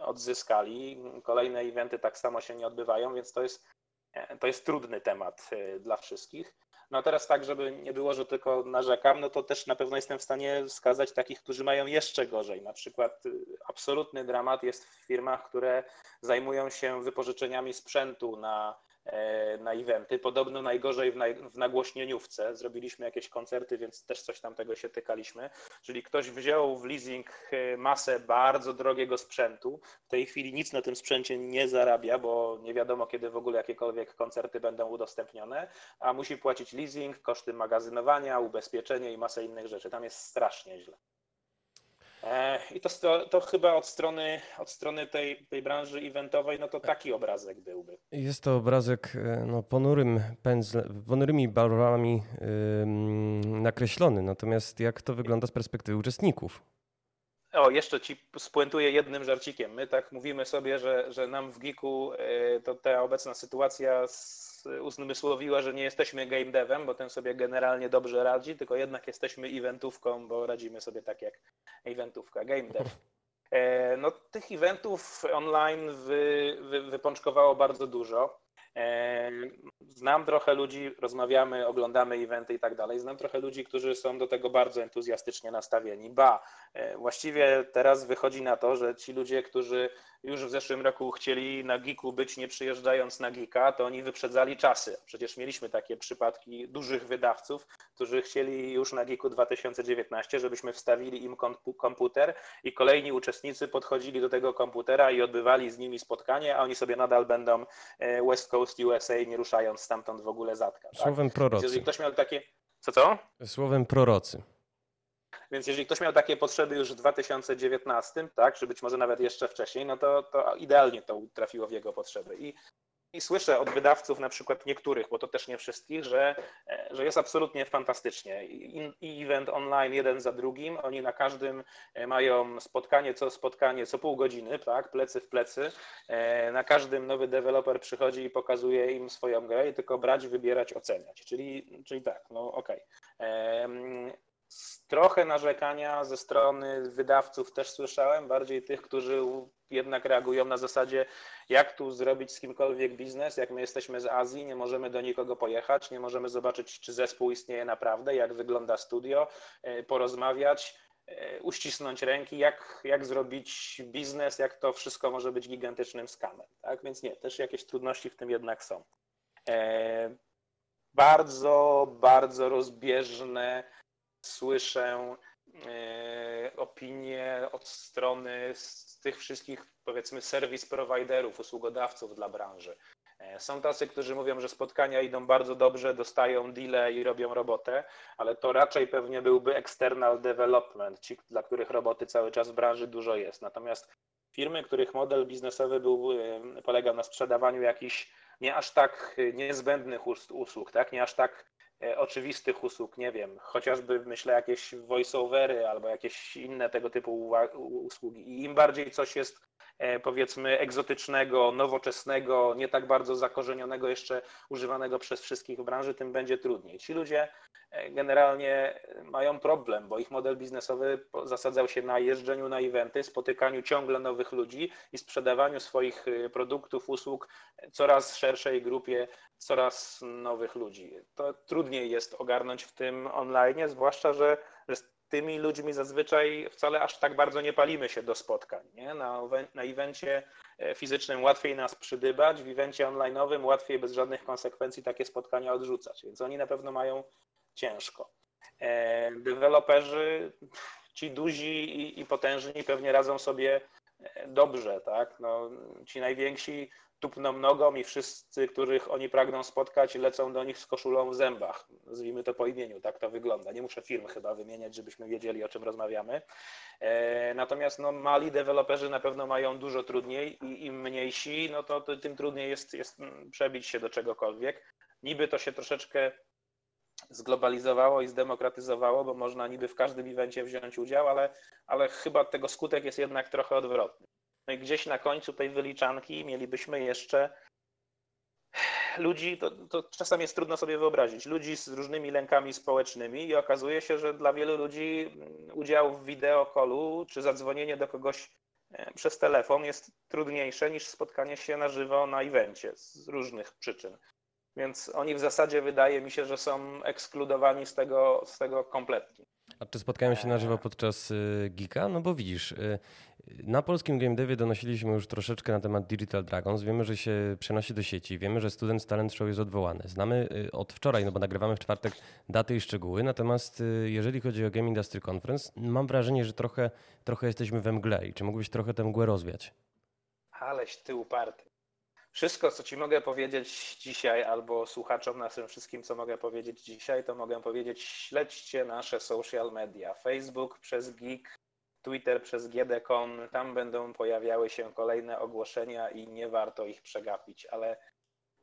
odzyskali. Kolejne eventy tak samo się nie odbywają, więc to jest, to jest trudny temat dla wszystkich. No teraz tak, żeby nie było, że tylko narzekam, no to też na pewno jestem w stanie wskazać takich, którzy mają jeszcze gorzej. Na przykład y, absolutny dramat jest w firmach, które zajmują się wypożyczeniami sprzętu na na eventy. Podobno najgorzej w, naj, w nagłośnieniówce. Zrobiliśmy jakieś koncerty, więc też coś tam tego się tykaliśmy. Czyli ktoś wziął w leasing e, masę bardzo drogiego sprzętu. W tej chwili nic na tym sprzęcie nie zarabia, bo nie wiadomo, kiedy w ogóle jakiekolwiek koncerty będą udostępnione, a musi płacić leasing, koszty magazynowania, ubezpieczenie i masę innych rzeczy. Tam jest strasznie źle. E, I to, to chyba od strony, od strony tej, tej branży eventowej, no to taki obrazek byłby. Jest to obrazek e, no, ponurym pędzle, ponurymi barwami yy, nakreślony. Natomiast jak to wygląda z perspektywy uczestników? O, jeszcze ci spuentuję jednym żarcikiem. My tak mówimy sobie, że, że nam w Geeku e, to ta obecna sytuacja uzmysłowiła, że nie jesteśmy game devem, bo ten sobie generalnie dobrze radzi, tylko jednak jesteśmy eventówką, bo radzimy sobie tak jak eventówka, game dev. E, no, tych eventów online wy, wy, wypączkowało bardzo dużo. E, znam trochę ludzi, rozmawiamy, oglądamy eventy i tak dalej. Znam trochę ludzi, którzy są do tego bardzo entuzjastycznie nastawieni. Ba, e, właściwie teraz wychodzi na to, że ci ludzie, którzy już w zeszłym roku chcieli na Geeku być, nie przyjeżdżając na Geeka, to oni wyprzedzali czasy. Przecież mieliśmy takie przypadki dużych wydawców, którzy chcieli już na Geeku 2019, żebyśmy wstawili im komputer i kolejni uczestnicy podchodzili do tego komputera i odbywali z nimi spotkanie, a oni sobie nadal będą e, West Coast USA, nie ruszając stamtąd w ogóle zatka. Tak? Słowem prorocy. Jeżeli ktoś miał takie... Co, co? Słowem prorocy. Więc jeżeli ktoś miał takie potrzeby już w 2019, tak, czy być może nawet jeszcze wcześniej, no to, to idealnie to trafiło w jego potrzeby. I i słyszę od wydawców, na przykład niektórych, bo to też nie wszystkich, że, e, że jest absolutnie fantastycznie. I event online jeden za drugim, oni na każdym e, mają spotkanie co spotkanie, co pół godziny, tak, plecy w plecy. E, na każdym nowy deweloper przychodzi i pokazuje im swoją grę i tylko brać, wybierać, oceniać. Czyli, czyli tak, no okej. Okay. Trochę narzekania ze strony wydawców też słyszałem, bardziej tych, którzy jednak reagują na zasadzie, jak tu zrobić z kimkolwiek biznes, jak my jesteśmy z Azji, nie możemy do nikogo pojechać, nie możemy zobaczyć, czy zespół istnieje naprawdę, jak wygląda studio, e, porozmawiać, e, uścisnąć ręki, jak, jak zrobić biznes, jak to wszystko może być gigantycznym skamem. Tak? Więc nie, też jakieś trudności w tym jednak są. E, bardzo, bardzo rozbieżne słyszę e, opinie od strony tych wszystkich, powiedzmy, serwis providerów, usługodawców dla branży. E, są tacy, którzy mówią, że spotkania idą bardzo dobrze, dostają deale i robią robotę, ale to raczej pewnie byłby external development, ci, dla których roboty cały czas w branży dużo jest. Natomiast firmy, których model biznesowy był, e, polegał na sprzedawaniu jakichś nie aż tak niezbędnych usług, tak? nie aż tak oczywistych usług, nie wiem, chociażby myślę jakieś voiceovery albo jakieś inne tego typu usługi. I im bardziej coś jest e, powiedzmy egzotycznego, nowoczesnego, nie tak bardzo zakorzenionego jeszcze używanego przez wszystkich w branży, tym będzie trudniej. Ci ludzie e, generalnie mają problem, bo ich model biznesowy zasadzał się na jeżdżeniu na eventy, spotykaniu ciągle nowych ludzi i sprzedawaniu swoich produktów, usług coraz szerszej grupie coraz nowych ludzi. To trudniej jest ogarnąć w tym online, zwłaszcza, że tymi ludźmi zazwyczaj wcale aż tak bardzo nie palimy się do spotkań. Nie? Na, na evencie e, fizycznym łatwiej nas przydybać, w evencie online'owym łatwiej bez żadnych konsekwencji takie spotkania odrzucać, więc oni na pewno mają ciężko. E, deweloperzy, ci duzi i, i potężni pewnie radzą sobie dobrze, tak? No, ci najwięksi tupną nogą i wszyscy, których oni pragną spotkać, lecą do nich z koszulą w zębach. Nazwijmy to po imieniu, tak to wygląda. Nie muszę firm chyba wymieniać, żebyśmy wiedzieli, o czym rozmawiamy. E, natomiast no, mali deweloperzy na pewno mają dużo trudniej i im mniejsi, no to, to tym trudniej jest, jest przebić się do czegokolwiek. Niby to się troszeczkę zglobalizowało i zdemokratyzowało, bo można niby w każdym evencie wziąć udział, ale, ale chyba tego skutek jest jednak trochę odwrotny. No i gdzieś na końcu tej wyliczanki mielibyśmy jeszcze ludzi, to, to czasami jest trudno sobie wyobrazić, ludzi z różnymi lękami społecznymi i okazuje się, że dla wielu ludzi udział w wideokolu czy zadzwonienie do kogoś e, przez telefon jest trudniejsze niż spotkanie się na żywo na evencie z różnych przyczyn. Więc oni w zasadzie wydaje mi się, że są ekskludowani z tego, z tego kompletnie. A czy spotkają się na żywo podczas y, Geeka? No bo widzisz, y, na polskim game devie donosiliśmy już troszeczkę na temat Digital Dragons. Wiemy, że się przenosi do sieci. Wiemy, że Student Talent Show jest odwołany. Znamy y, od wczoraj, no bo nagrywamy w czwartek daty i szczegóły. Natomiast jeżeli chodzi o Game Industry Conference, mam wrażenie, że trochę, trochę jesteśmy we mgle. I czy mógłbyś trochę tę mgłę rozwiać? Aleś ty uparty. Wszystko, co Ci mogę powiedzieć dzisiaj, albo słuchaczom na tym wszystkim, co mogę powiedzieć dzisiaj, to mogę powiedzieć, śledźcie nasze social media. Facebook przez Geek, Twitter przez GDCon, tam będą pojawiały się kolejne ogłoszenia i nie warto ich przegapić, ale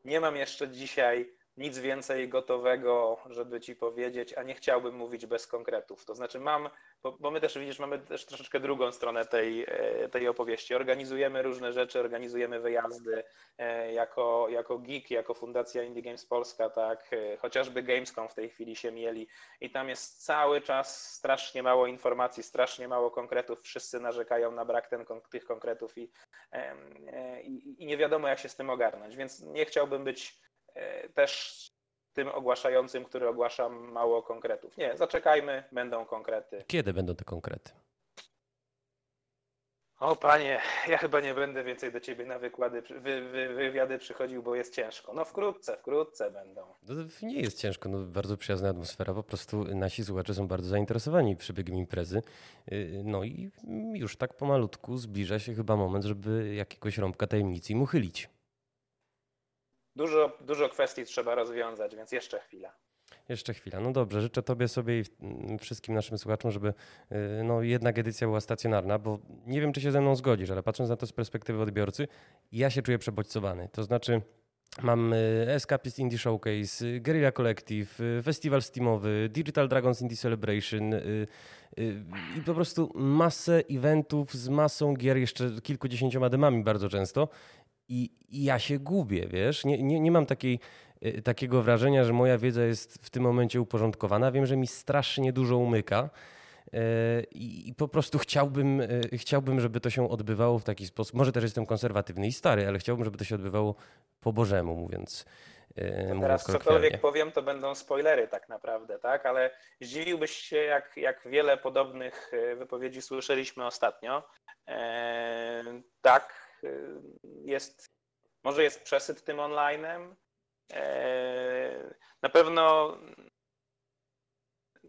nie mam jeszcze dzisiaj nic więcej gotowego, żeby ci powiedzieć, a nie chciałbym mówić bez konkretów. To znaczy mam, bo, bo, my też widzisz, mamy też troszeczkę drugą stronę tej, e, tej opowieści. Organizujemy różne rzeczy, organizujemy wyjazdy e, jako, jako geek, jako Fundacja Indie Games Polska, tak, e, chociażby Gamescom w tej chwili się mieli i tam jest cały czas strasznie mało informacji, strasznie mało konkretów, wszyscy narzekają na brak ten, tych konkretów i, i, i nie wiadomo jak się z tym ogarnąć, więc nie chciałbym być też tym ogłaszającym, który ogłasza mało konkretów. Nie, zaczekajmy, będą konkrety. Kiedy będą te konkrety? O panie, ja chyba nie będę więcej do ciebie na wykłady, wy, wy, wywiady przychodził, bo jest ciężko. No wkrótce, wkrótce będą. No, nie jest ciężko, no, bardzo przyjazna atmosfera, po prostu nasi słuchacze są bardzo zainteresowani przebiegiem imprezy. Y, no i już tak pomalutku zbliża się chyba moment, żeby jakiegoś rąbka tajemnicy im uchylić. Dużo, dużo kwestii trzeba rozwiązać, więc jeszcze chwila. Jeszcze chwila. No dobrze, życzę Tobie sobie i wszystkim naszym słuchaczom, żeby y, no, jednak edycja była stacjonarna, bo nie wiem, czy się ze mną zgodzisz, ale patrząc na to z perspektywy odbiorcy, ja się czuję przebodźcowany. To znaczy, Mam Escapist Indie Showcase, Guerrilla Collective, Festiwal Steamowy, Digital Dragons Indie Celebration i po prostu masę eventów z masą gier, jeszcze kilkudziesięcioma demami bardzo często. I, i ja się gubię, wiesz? Nie, nie, nie mam takiej, takiego wrażenia, że moja wiedza jest w tym momencie uporządkowana. Wiem, że mi strasznie dużo umyka. E, I, po prostu chciałbym, e, chciałbym, żeby to się odbywało w taki sposób. Może też jestem konserwatywny i stary, ale chciałbym, żeby to się odbywało po Bożemu, mówiąc. E, to teraz cokolwiek powiem, to będą spoilery tak naprawdę, tak? Ale zdziwiłbyś się, jak, jak wiele podobnych wypowiedzi słyszeliśmy ostatnio. E, tak, jest, może jest przesyt tym onlinem. E, na pewno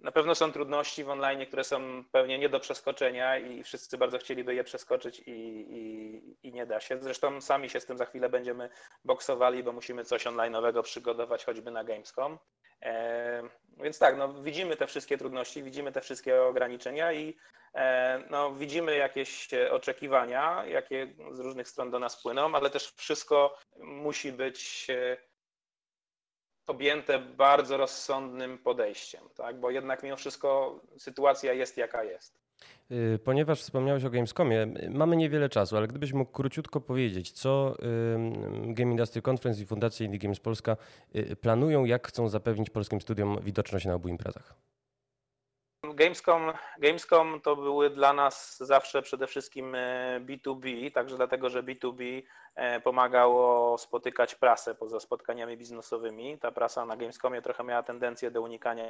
na pewno są trudności w online, które są pewnie nie do przeskoczenia i wszyscy bardzo chcieliby je przeskoczyć i, i, i, nie da się. Zresztą sami się z tym za chwilę będziemy boksowali, bo musimy coś online'owego przygotować choćby na Gamescom. E, więc tak, no, widzimy te wszystkie trudności, widzimy te wszystkie ograniczenia i e, no, widzimy jakieś oczekiwania, jakie z różnych stron do nas płyną, ale też wszystko musi być e, objęte bardzo rozsądnym podejściem, tak? bo jednak mimo wszystko sytuacja jest jaka jest. Y, ponieważ wspomniałeś o Gamescomie, mamy niewiele czasu, ale gdybyś mógł króciutko powiedzieć, co Game Industry Conference i Fundacja Indie Games Polska y, planują, jak chcą zapewnić polskim studiom widoczność na obu imprezach? Gamescom, Gamescom to były dla nas zawsze przede wszystkim B2B, e, także dlatego, że B2B e, pomagało spotykać prasę poza spotkaniami biznesowymi. Ta prasa na Gamescomie trochę miała tendencję do unikania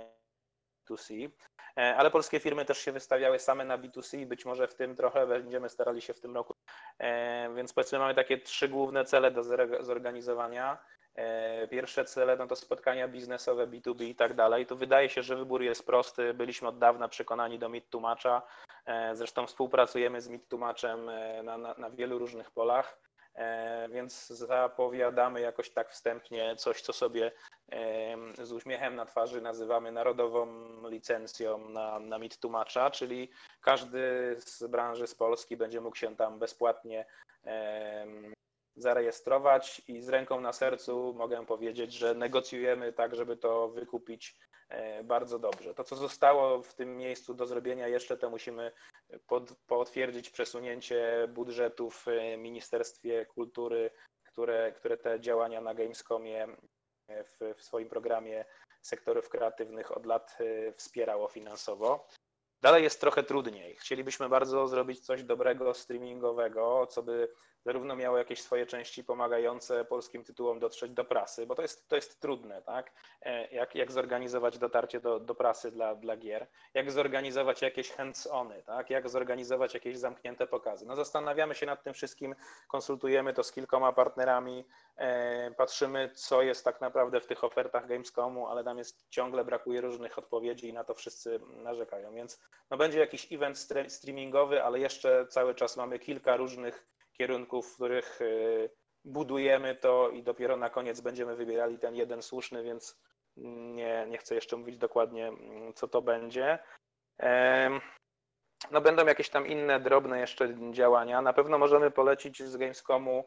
B2C, e, ale polskie firmy też się wystawiały same na B2C, być może w tym trochę będziemy starali się w tym roku. Więc powiedzmy mamy takie trzy główne cele do zorganizowania. E, pierwsze cele no to spotkania biznesowe, B2B i tak dalej. To wydaje się, że wybór jest prosty. Byliśmy od dawna przekonani do Meet Tłumacza. E, zresztą współpracujemy z Meet Tłumaczem e, na, na, na wielu różnych polach. Więc zapowiadamy jakoś tak wstępnie coś, co sobie z uśmiechem na twarzy nazywamy narodową licencją na, na MIT tłumacza, czyli każdy z branży z Polski będzie mógł się tam bezpłatnie zarejestrować i z ręką na sercu mogę powiedzieć, że negocjujemy tak, żeby to wykupić e, bardzo dobrze. To, co zostało w tym miejscu do zrobienia jeszcze, to musimy pod, potwierdzić przesunięcie budżetu w Ministerstwie Kultury, które, które te działania na Gamescomie e, w, w swoim programie sektorów kreatywnych od lat e, wspierało finansowo. Dalej jest trochę trudniej. Chcielibyśmy bardzo zrobić coś dobrego streamingowego, co by zarówno miało jakieś swoje części pomagające polskim tytułom dotrzeć do prasy, bo to jest, to jest trudne, tak? E, jak, jak zorganizować dotarcie do, do prasy dla, dla gier, jak zorganizować jakieś hands-ony, tak? Jak zorganizować jakieś zamknięte pokazy. No zastanawiamy się nad tym wszystkim, konsultujemy to z kilkoma partnerami, e, patrzymy, co jest tak naprawdę w tych ofertach Gamescomu, ale tam jest ciągle brakuje różnych odpowiedzi i na to wszyscy narzekają, więc no będzie jakiś event streamingowy, ale jeszcze cały czas mamy kilka różnych kierunków, w których y, budujemy to i dopiero na koniec będziemy wybierali ten jeden słuszny, więc nie, nie chcę jeszcze mówić dokładnie, mm, co to będzie. No będą jakieś tam inne drobne jeszcze działania. Na pewno możemy polecić z Gamescomu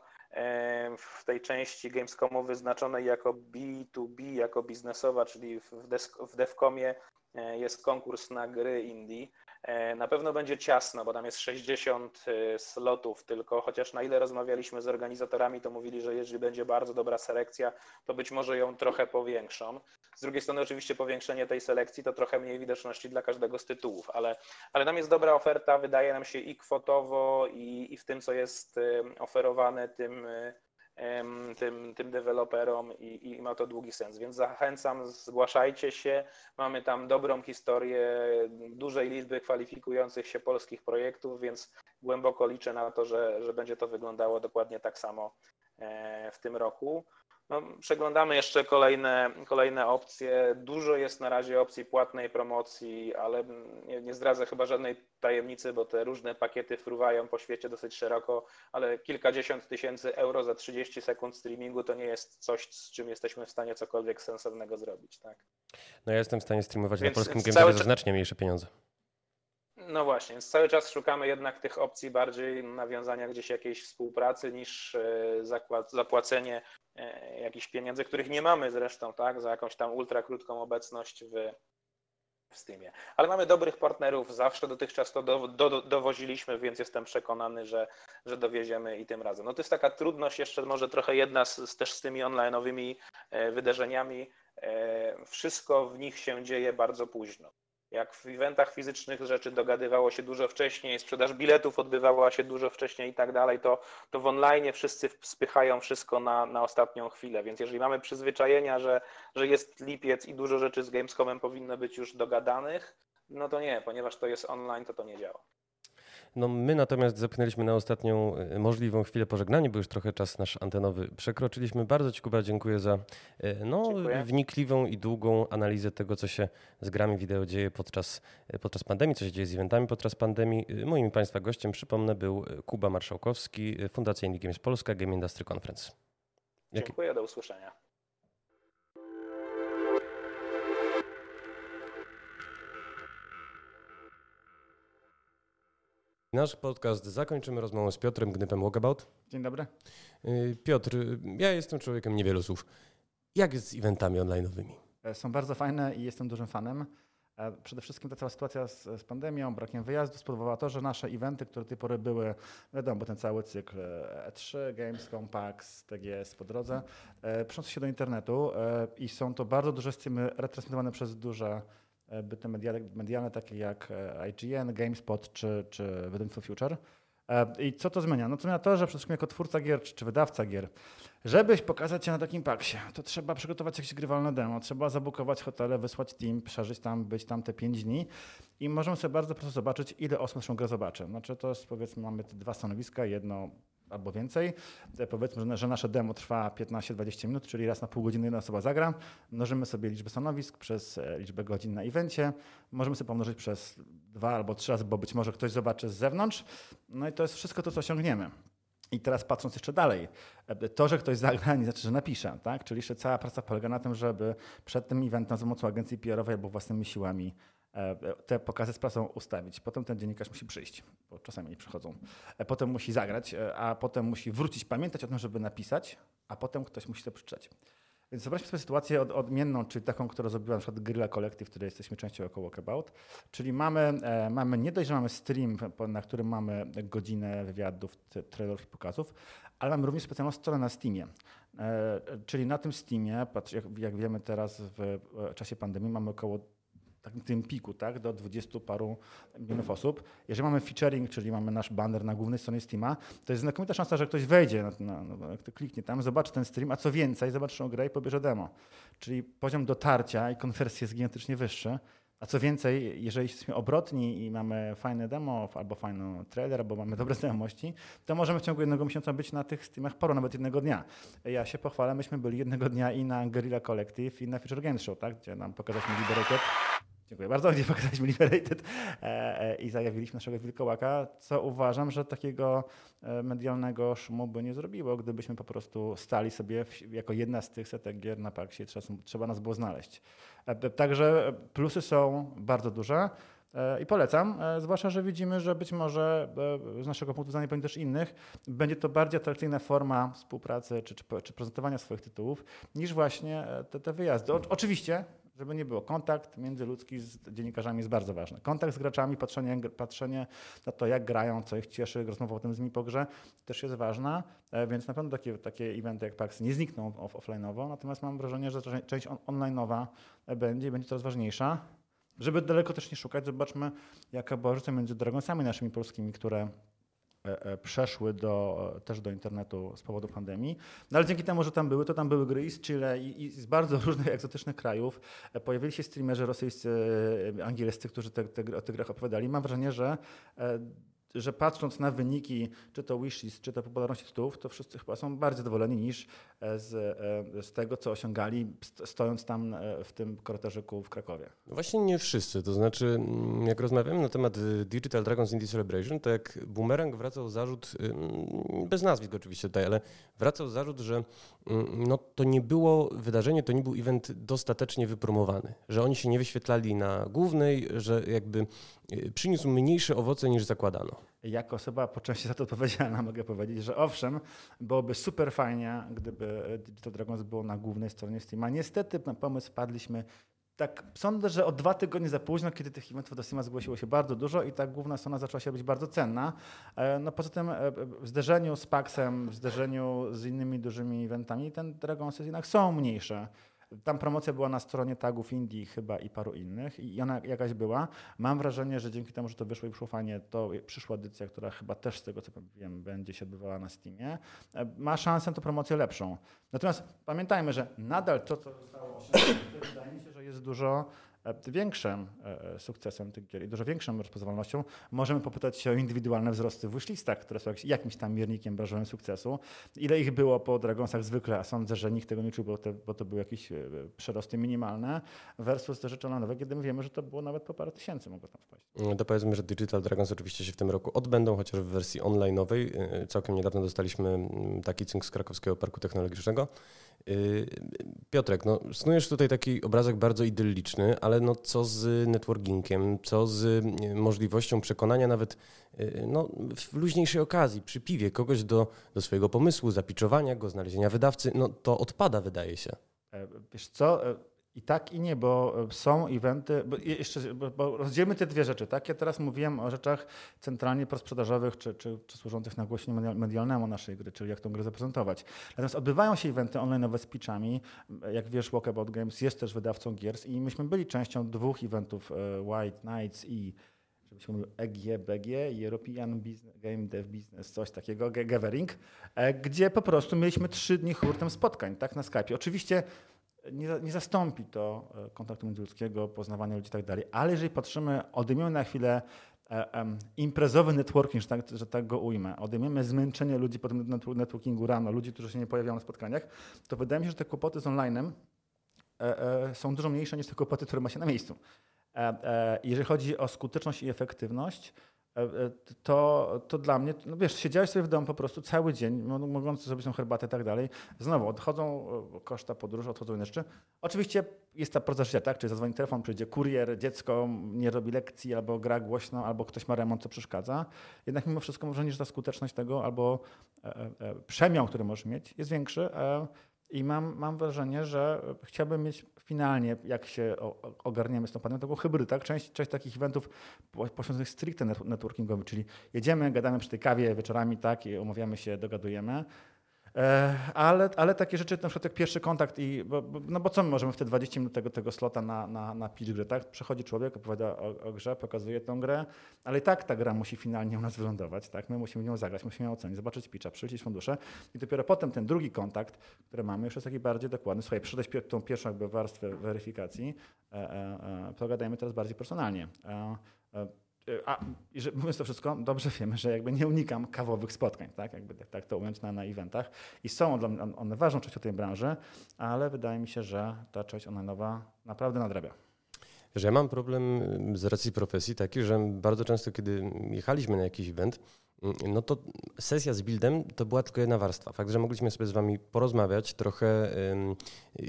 w tej części Gamescomu wyznaczonej jako B2B, jako biznesowa, czyli w, w Devcomie jest konkurs na gry indie. E, na pewno będzie ciasno, bo tam jest 60 e, slotów tylko, chociaż na ile rozmawialiśmy z organizatorami, to mówili, że jeżeli będzie bardzo dobra selekcja, to być może ją trochę powiększą. Z drugiej strony oczywiście powiększenie tej selekcji to trochę mniej widoczności dla każdego z tytułów, ale, ale tam jest dobra oferta, wydaje nam się i kwotowo, i, i w tym, co jest e, oferowane tym tym, tym deweloperom i, i, ma to długi sens. Więc zachęcam, zgłaszajcie się. Mamy tam dobrą historię dużej liczby kwalifikujących się polskich projektów, więc głęboko liczę na to, że, że będzie to wyglądało dokładnie tak samo e, w tym roku. No, przeglądamy jeszcze kolejne, kolejne opcje. Dużo jest na razie opcji płatnej promocji, ale nie, nie, zdradzę chyba żadnej tajemnicy, bo te różne pakiety fruwają po świecie dosyć szeroko, ale kilkadziesiąt tysięcy euro za 30 sekund streamingu to nie jest coś, z czym jesteśmy w stanie cokolwiek sensownego zrobić. Tak? No ja jestem w stanie streamować Więc na polskim gameplay za znacznie mniejsze pieniądze. No właśnie, więc cały czas szukamy jednak tych opcji bardziej nawiązania gdzieś jakiejś współpracy niż zapłacenie jakichś pieniędzy, których nie mamy zresztą, tak, za jakąś tam ultra krótką obecność w, w Steamie. Ale mamy dobrych partnerów, zawsze dotychczas to do, do, dowoziliśmy, więc jestem przekonany, że, że dowieziemy i tym razem. No to jest taka trudność jeszcze może trochę jedna z, też z tymi online'owymi e, wydarzeniami. E, wszystko w nich się dzieje bardzo późno. Jak w eventach fizycznych rzeczy dogadywało się dużo wcześniej, sprzedaż biletów odbywała się dużo wcześniej i tak dalej, to, to w online wszyscy spychają wszystko na, na ostatnią chwilę. Więc jeżeli mamy przyzwyczajenia, że, że jest lipiec i dużo rzeczy z Gamescomem powinno być już dogadanych, no to nie, ponieważ to jest online, to to nie działa. No my natomiast zepchnęliśmy na ostatnią e, możliwą chwilę pożegnania, bo już trochę czas nasz antenowy przekroczyliśmy. Bardzo Ci Kuba dziękuję za e, no, dziękuję. wnikliwą i długą analizę tego, co się z grami wideo dzieje podczas, e, podczas pandemii, co się dzieje z eventami podczas pandemii. Moim Państwa gościem, przypomnę, był Kuba Marszałkowski, Fundacja Indie Games Polska, Game Industry Conference. Dziękuję, do usłyszenia. Nasz podcast zakończymy rozmową z Piotrem Gnypem Walkabout. Dzień dobry. Y, Piotr, ja jestem człowiekiem niewielu słów. Jak jest z eventami online'owymi? E, są bardzo fajne i jestem dużym fanem. E, przede wszystkim ta cała sytuacja z, z, pandemią, brakiem wyjazdu spowodowała to, że nasze eventy, które do tej pory były, wiadomo, bo ten cały cykl E3, e Gamescom, PAX, TGS po drodze, przeniósł się do internetu i są to bardzo duże streamy retransmitowane przez duże byty medialne, medialne takie jak e, IGN, GameSpot czy, czy wydawnictwo Future. E, I co to zmienia? No to zmienia to, że przede wszystkim jako twórca gier czy, czy wydawca gier, żebyś pokazać się na takim paksie, to trzeba przygotować jakieś grywalne demo, trzeba zabukować hotele, wysłać team, przeżyć tam, być tam te 5 dni i możemy sobie bardzo prosto zobaczyć, ile osób naszą grę zobaczy. Znaczy to jest powiedzmy, mamy te dwa stanowiska, jedno albo więcej. E, powiedzmy, że nasze demo trwa 15-20 minut, czyli raz na pół godziny jedna osoba zagra. Mnożymy sobie liczbę stanowisk przez e, liczbę godzin na evencie. Możemy sobie pomnożyć przez dwa albo trzy razy, bo być może ktoś zobaczy z zewnątrz. No i to jest wszystko to, co osiągniemy. I teraz patrząc jeszcze dalej, e, to, że ktoś zagra, nie znaczy, że napisze, tak? Czyli jeszcze cała praca polega na tym, żeby przed tym eventem za pomocą agencji PR-owej albo własnymi siłami te pokazy z prasą ustawić. Potem ten dziennikarz musi przyjść, bo czasami nie przychodzą. E, potem musi zagrać, e, a potem musi wrócić, pamiętać o tym, żeby napisać, a potem ktoś musi to przeczytać. Więc wyobraźmy sobie sytuację od, odmienną, czyli taką, którą zrobiła na przykład Guerrilla Collective, której jesteśmy częścią jako Walkabout. Czyli mamy, mamy, nie dość, że mamy stream, na którym mamy godzinę wywiadów, trailerów i pokazów, ale mamy również specjalną stronę na Steamie. Czyli na tym Steamie, jak, jak wiemy teraz w czasie pandemii, mamy około takim tym piku, tak, do 20 paru milionów osób. Jeżeli mamy featuring, czyli mamy nasz banner na głównej stronie Steama, to jest znakomita szansa, że ktoś wejdzie, na, na, na, kliknie tam, zobaczy ten stream, a co więcej, zobaczy grę i pobierze demo. Czyli poziom dotarcia i konwersji jest gigantycznie wyższy. A co więcej, jeżeli jesteśmy obrotni i mamy fajne demo, albo fajny trailer, albo mamy dobre znajomości, to możemy w ciągu jednego miesiąca być na tych streamach paru, nawet jednego dnia. Ja się pochwalę, myśmy byli jednego dnia i na Guerrilla Collective, i na Future Games Show, tak? gdzie nam pokazaliśmy Liberated Dziękuję bardzo, [laughs] gdzie pokazaliśmy Liberated e, e, i zajawiliśmy naszego wilkołaka, co uważam, że takiego e, medialnego szumu by nie zrobiło, gdybyśmy po prostu stali sobie jako jedna z tych setek gier na paksie, trzeba, trzeba nas było znaleźć. Także plusy są bardzo duże. I polecam, zwłaszcza, że widzimy, że być może z naszego punktu widzenia, bądź też innych, będzie to bardziej atrakcyjna forma współpracy czy, czy, czy prezentowania swoich tytułów niż właśnie te, te wyjazdy. O, oczywiście żeby nie było. Kontakt międzyludzki z dziennikarzami jest bardzo ważny. Kontakt z graczami, patrzenie, patrzenie na to, jak grają, co ich cieszy, rozmowa o tym z nimi po grze też jest ważna, e, więc na pewno takie, takie eventy jak PAX nie znikną off offline'owo, natomiast mam wrażenie, że część on online'owa będzie i będzie coraz ważniejsza. Żeby daleko też nie szukać, zobaczmy, jaka była różnica między Dragonsami naszymi polskimi, które przeszły do, też do internetu z powodu pandemii. No ale dzięki temu, że tam były, to tam były gry z Chile i, i z bardzo [laughs] różnych egzotycznych krajów. E, pojawili się streamerzy rosyjscy, angielscy, którzy te, te, o tych grach opowiadali. Mam wrażenie, że że patrząc na wyniki, czy to wishlist, czy to popularności tytułów, to wszyscy chyba są bardziej zadowoleni niż e, z, e, z tego, co osiągali, stojąc tam e, w tym korytarzyku w Krakowie. No właśnie nie wszyscy. To znaczy, mm, jak rozmawiamy na temat Digital Dragons Indie Celebration, to jak Boomerang wracał zarzut, mm, bez nazwisk oczywiście tutaj, ale wracał zarzut, że mm, no, to nie było wydarzenie, to nie był event dostatecznie wypromowany, że oni się nie wyświetlali na głównej, że jakby przyniósł mniejsze owoce niż zakładano. Jako osoba po części za to odpowiedzialna [laughs] mogę powiedzieć, że owszem, byłoby super fajnie, gdyby Digital Dragons było na głównej stronie Steama. Niestety na pomysł wpadliśmy tak sądzę, że o dwa tygodnie za późno, kiedy tych eventów do Steama zgłosiło się bardzo dużo i ta główna strona zaczęła się być bardzo cenna. E, no poza tym e, w zderzeniu z Paxem, w zderzeniu z innymi dużymi eventami, ten Dragons jednak są mniejsze. Tam promocja była na stronie tagów Indii chyba i paru innych i ona jakaś była. Mam wrażenie, że dzięki temu, że to wyszło i przyszło fajnie, to przyszła edycja, która chyba też z tego co wiem będzie się odbywała na Steamie, e, ma szansę to promocję lepszą. Natomiast pamiętajmy, że nadal to, co zostało osiągnięte, wydaje mi się, że jest dużo większym e, sukcesem tych gier i dużo większą rozpoznawalnością, możemy popytać się o indywidualne wzrosty w wishlistach, które są jakimś tam miernikiem branżowym sukcesu. Ile ich było po Dragonsach zwykle, a sądzę, że nikt tego nie czuł, bo, te, bo to były jakieś e, przerosty minimalne, versus te rzeczy nowe, kiedy my wiemy, że to było nawet po parę tysięcy mogło tam wpaść. No to powiedzmy, że Digital Dragons oczywiście się w tym roku odbędą, chociaż w wersji online'owej. Całkiem niedawno dostaliśmy mm, taki cynk z Krakowskiego Parku Technologicznego. Y, Piotrek, no, snujesz tutaj taki obrazek bardzo idylliczny, ale no, co z networkingiem, co z y, możliwością przekonania nawet y, no, w luźniejszej okazji, przy piwie, kogoś do, do swojego pomysłu, zapiczowania go, znalezienia wydawcy, no to odpada wydaje się. E, wiesz co, e, i tak, i nie, bo są eventy, bo jeszcze bo, rozdzielmy te dwie rzeczy. Tak? Ja teraz mówiłem o rzeczach centralnie prosprzedażowych czy, czy, czy służących nagłośnieniu medialnemu naszej gry, czyli jak tę grę zaprezentować. Natomiast odbywają się eventy online z pitchami. Jak wiesz, Walkabout Games jest też wydawcą giers i myśmy byli częścią dwóch eventów e, White Nights i żebyśmy mówił EGBG, European Business, Game Dev Business, coś takiego, Gathering, e, gdzie po prostu mieliśmy trzy dni hurtem spotkań tak, na Skype. Oczywiście nie, nie zastąpi to e, kontaktu międzyludzkiego, poznawania ludzi i tak dalej, ale jeżeli patrzymy, odejmiemy na chwilę e, imprezowy networking, że tak, że tak go ujmę, odejmiemy zmęczenie ludzi po tym networkingu rano, ludzi, którzy się nie pojawiają na spotkaniach, to wydaje mi się, że te kłopoty z online'em e, są dużo mniejsze niż te kłopoty, które ma się na miejscu. Jeżeli chodzi o skuteczność i efektywność, to, to dla mnie, no wiesz, siedziałeś sobie w domu po prostu cały dzień, mogąc zrobić tą herbatę i tak dalej. Znowu, odchodzą e, koszta podróży, odchodzą jeszcze. Oczywiście jest ta proza życia, tak? Czy zadzwoni telefon, przyjdzie kurier, dziecko nie robi lekcji, albo gra głośno, albo ktoś ma remont, co przeszkadza. Jednak mimo wszystko może że ta skuteczność tego, albo e, e, przemiał, który możesz mieć, jest większy. E, i mam, mam wrażenie, że chciałbym mieć finalnie, jak się ogarniemy z tą pandemią, taką hybrydę. Tak? Część, część takich eventów poświęconych stricte networkingowi, czyli jedziemy, gadamy przy tej kawie wieczorami, tak, i umawiamy się, dogadujemy. E, ale, ale takie rzeczy, na przykład jak pierwszy kontakt i, bo, no bo co my możemy w te 20 minut tego, tego slota na, na, na pitch grę, tak? Człowiek, opowiada o, o, grze, pokazuje tę grę, ale i tak ta gra musi finalnie u nas wylądować, tak? My musimy nią zagrać, musimy ją ocenić, zobaczyć pitcha, przylecieć fundusze i dopiero potem ten drugi kontakt, który mamy, już jest taki bardziej dokładny. Słuchaj, przydać tą pierwszą jakby warstwę weryfikacji, e, e, e, pogadajmy teraz bardziej personalnie. E, a że, mówiąc to wszystko, dobrze wiemy, że jakby nie unikam kawowych spotkań, tak, jakby tak, tak to ująć na, na eventach. I są one, one ważną częścią tej branży, ale wydaje mi się, że ta część nowa naprawdę nadrabia. Że ja mam problem z racji profesji taki, że bardzo często, kiedy jechaliśmy na jakiś event, no to sesja z buildem to była tylko jedna warstwa. Fakt, że mogliśmy sobie z wami porozmawiać, trochę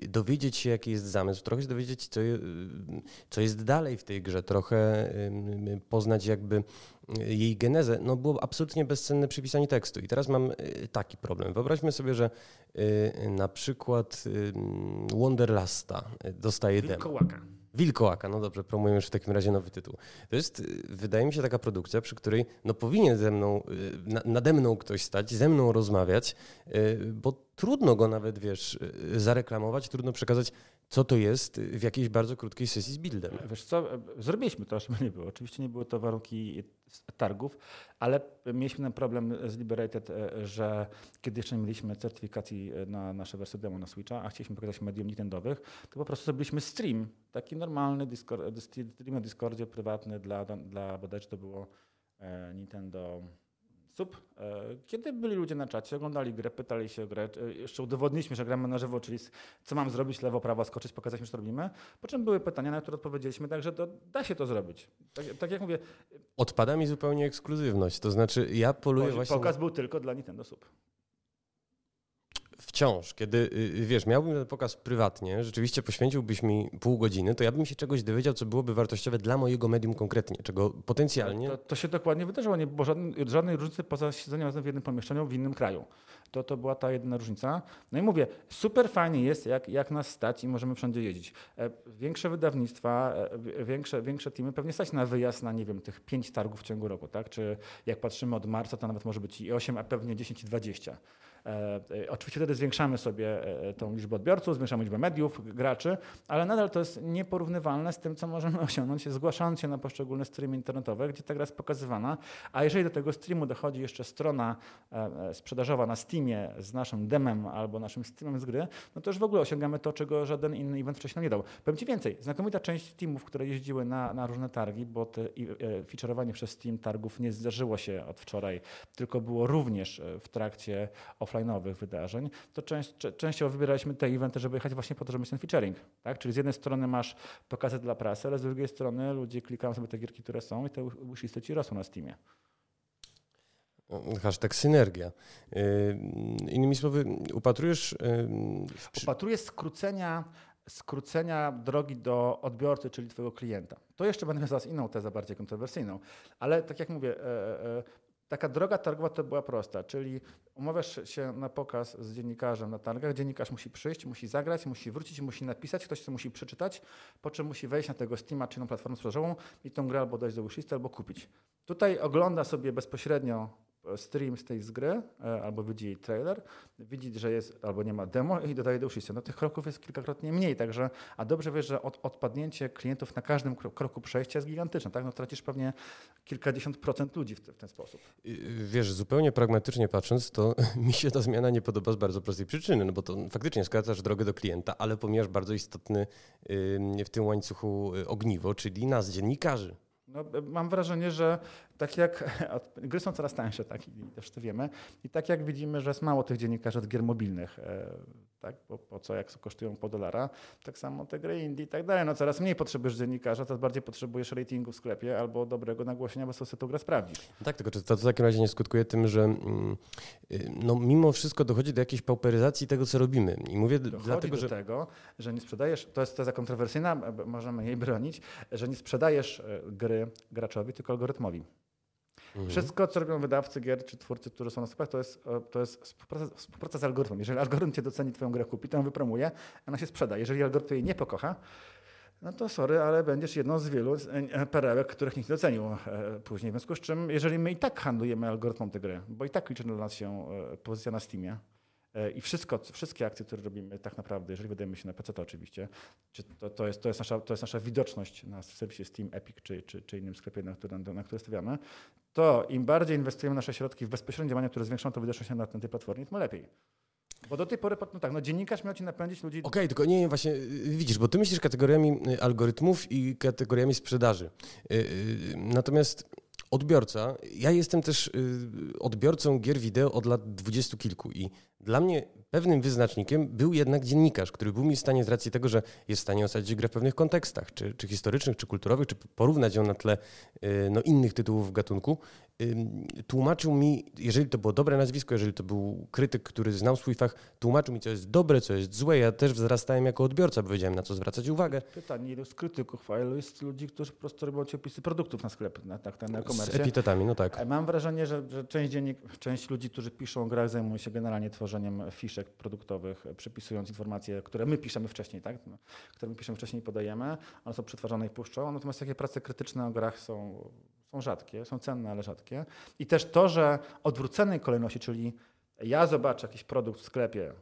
dowiedzieć się, jaki jest zamysł, trochę się dowiedzieć, co, co jest dalej w tej grze, trochę poznać jakby jej genezę, no było absolutnie bezcenne przypisanie tekstu. I teraz mam y, taki problem. Wyobraźmy sobie, że y, na przykład Wonderlasta dostaje demo. Wilkołaka. Wilkołaka, no dobrze, promujemy już w takim razie nowy tytuł. To jest, y, wydaje mi się, taka produkcja, przy której no powinien ze mną, y, nade mną ktoś stać, ze mną rozmawiać, y, bo trudno go nawet, wiesz, zareklamować, trudno przekazać, co to jest w jakiejś bardzo krótkiej sesji z buildem. Wiesz co, zrobiliśmy to, żeby nie było. Oczywiście nie były to warunki targów, ale mieliśmy ten problem z Liberated, e, że kiedy jeszcze nie mieliśmy certyfikacji e, na nasze wersje demo na Switcha, a chcieliśmy pokazać medium Nintendowych, to po prostu zrobiliśmy stream, taki normalny Discord, stream na Discordzie prywatny dla, dla bodajże to było Nintendo Sub, kiedy byli ludzie na czacie, oglądali grę, pytali się o grę, jeszcze udowodniliśmy, że gramy na żywo, czyli co mam zrobić, lewo, prawo, skoczyć, pokazać mi, co robimy. Po czym były pytania, na które odpowiedzieliśmy, także to da się to zrobić. Tak, tak jak mówię... Odpada mi zupełnie ekskluzywność, to znaczy ja poluję właśnie... Pokaz był tylko dla Nintendo Sub wciąż, kiedy y, y, wiesz, miałbym ten pokaz prywatnie, rzeczywiście poświęciłbyś mi pół godziny, to ja bym się czegoś dowiedział, co byłoby wartościowe dla mojego medium konkretnie, czego potencjalnie. To, to się dokładnie wydarzyło, nie było żadnej, żadnej różnicy poza siedzeniem razem w jednym pomieszczeniu w innym kraju. To, to była ta jedyna różnica. No i mówię, super fajnie jest, jak, jak nas stać i możemy wszędzie jeździć. E, większe wydawnictwa, e, większe, większe teamy pewnie stać na wyjazd na, nie wiem, tych pięć targów w ciągu roku, tak? Czy jak patrzymy od marca, to nawet może być i 8, a pewnie 10 i 20. E, oczywiście wtedy zwiększamy sobie e, tą liczbę odbiorców, zwiększamy liczbę mediów, graczy, ale nadal to jest nieporównywalne z tym, co możemy [laughs] osiągnąć, zgłaszając się na poszczególne streamy internetowe, gdzie ta gra jest pokazywana, a jeżeli do tego streamu dochodzi jeszcze strona e, sprzedażowa na Steamie z naszym demem albo naszym Steamem z gry, no to już w ogóle osiągamy to, czego żaden inny event wcześniej nie dał. Powiem Ci więcej, znakomita część teamów, które jeździły na, na różne targi, bo te featureowanie przez Steam targów nie zdarzyło się od wczoraj, tylko było również w trakcie offline'owych wydarzeń, to część, częściowo wybieraliśmy te eventy, żeby jechać właśnie po to, żeby mieć ten featuring. Tak? Czyli z jednej strony masz pokazy dla prasy, ale z drugiej strony ludzie klikają sobie te gierki, które są i te wishlisty ci rosną na Steamie. Hashtag synergia. Yy, innymi słowy, upatrujesz... Yy, Upatruję skrócenia, skrócenia drogi do odbiorcy, czyli twojego klienta. To jeszcze będę miał zaraz inną tezę, bardziej kontrowersyjną. Ale tak jak mówię, e, e, Taka droga targowa to była prosta, czyli umawiasz się na pokaz z dziennikarzem na targach, dziennikarz musi przyjść, musi zagrać, musi wrócić, musi napisać, ktoś to musi przeczytać, po czym musi wejść na tego Steama czy na platformę sprzedażową i tą grę albo dać do wishlisty, albo kupić. Tutaj ogląda sobie bezpośrednio stream z tej z gry, e, albo widzi jej trailer, widzi, że jest albo nie ma demo i dodaje do uścisku. No tych kroków jest kilkakrotnie mniej, także, a dobrze wiesz, że od, odpadnięcie klientów na każdym kroku przejścia jest gigantyczne, tak? No tracisz pewnie kilkadziesiąt procent ludzi w, w ten sposób. Wiesz, zupełnie pragmatycznie patrząc, to [laughs] mi się ta zmiana nie podoba z bardzo prostej przyczyny, no bo to faktycznie skracasz drogę do klienta, ale pomijasz bardzo istotny w tym łańcuchu y, ogniwo, czyli nas, dziennikarzy. No, mam wrażenie, że tak jak [laughs] gry są coraz tańsze, tak, i też to wiemy, i tak jak widzimy, że jest mało tych dziennikarzy od gier mobilnych, e, tak, bo po co, jak kosztują po dolara, tak samo te gry indie i tak dalej. No coraz mniej potrzebujesz dziennikarza, coraz bardziej potrzebujesz ratingu w sklepie albo dobrego nagłośnienia, bo sobie tę grę sprawdzisz. Tak, tylko czy to w takim razie nie skutkuje tym, że mm, y, no, mimo wszystko dochodzi do jakiejś pauperyzacji tego, co robimy. I mówię dochodzi dlatego, do że... tego, że nie sprzedajesz, to jest teza kontrowersyjna, możemy jej bronić, że nie sprzedajesz e, gry graczowi, tylko algorytmowi. Mhm. Wszystko, co robią wydawcy gier czy twórcy, którzy są na sklepach, to jest, e, to jest współpraca, współpraca z algorytmem. Jeżeli algorytm cię doceni, twoją grę kupi, to ją wypromuje, ona się sprzeda. Jeżeli algorytm jej nie pokocha, no to sorry, ale będziesz jedną z wielu e, perełek, których nikt nie docenił e, później. W związku z czym, jeżeli my i tak handlujemy algorytmem tej gry, bo i tak liczy dla nas się pozycja na Steamie, E, I wszystko, wszystkie akcje, które robimy tak naprawdę, jeżeli wydajemy się na PC, to oczywiście, to, to, jest, to, jest nasza, to jest nasza widoczność na serwisie Steam, Epic czy, czy, czy innym sklepie, na który, na który stawiamy, to im bardziej inwestujemy nasze środki w bezpośrednie działania, które zwiększą to widoczność na, tej platformie, tym lepiej. Bo do tej pory, no tak, no dziennikarz miał ci napędzić ludzi... Okej, okay, tylko nie, właśnie widzisz, bo ty myślisz kategoriami y, algorytmów i kategoriami sprzedaży. Y, y, natomiast odbiorca, ja jestem też odbiorcą gier wideo od lat dwudziestu kilku i dla mnie pewnym wyznacznikiem był jednak dziennikarz, który był mi w stanie z racji tego, że jest w stanie osadzić grę w pewnych kontekstach, czy, czy historycznych, czy kulturowych, czy porównać ją na tle y, no, innych tytułów w gatunku, tłumaczył mi, jeżeli to było dobre nazwisko, jeżeli to był krytyk, który znał swój fach, tłumaczył mi, co jest dobre, co jest złe. Ja też wzrastałem jako odbiorca, bo wiedziałem, na co zwracać uwagę. Pytanie, ilu z krytyków, a ilu jest ludzi, którzy po prostu robią ci opisy produktów na sklep, na, tak, na e-commerce. Z epitetami, no tak. Mam wrażenie, że, że część, dziennik, część ludzi, którzy piszą o grach, zajmuje się generalnie tworzeniem fiszek produktowych, przypisując informacje, które my piszemy wcześniej, tak? No, które my piszemy wcześniej i podajemy. One są przetwarzane i puszczą. Natomiast takie prace krytyczne o grach są są rzadkie, są cenne, ale rzadkie. I też to, że odwróconej kolejności, czyli ja zobaczę jakiś produkt w sklepie,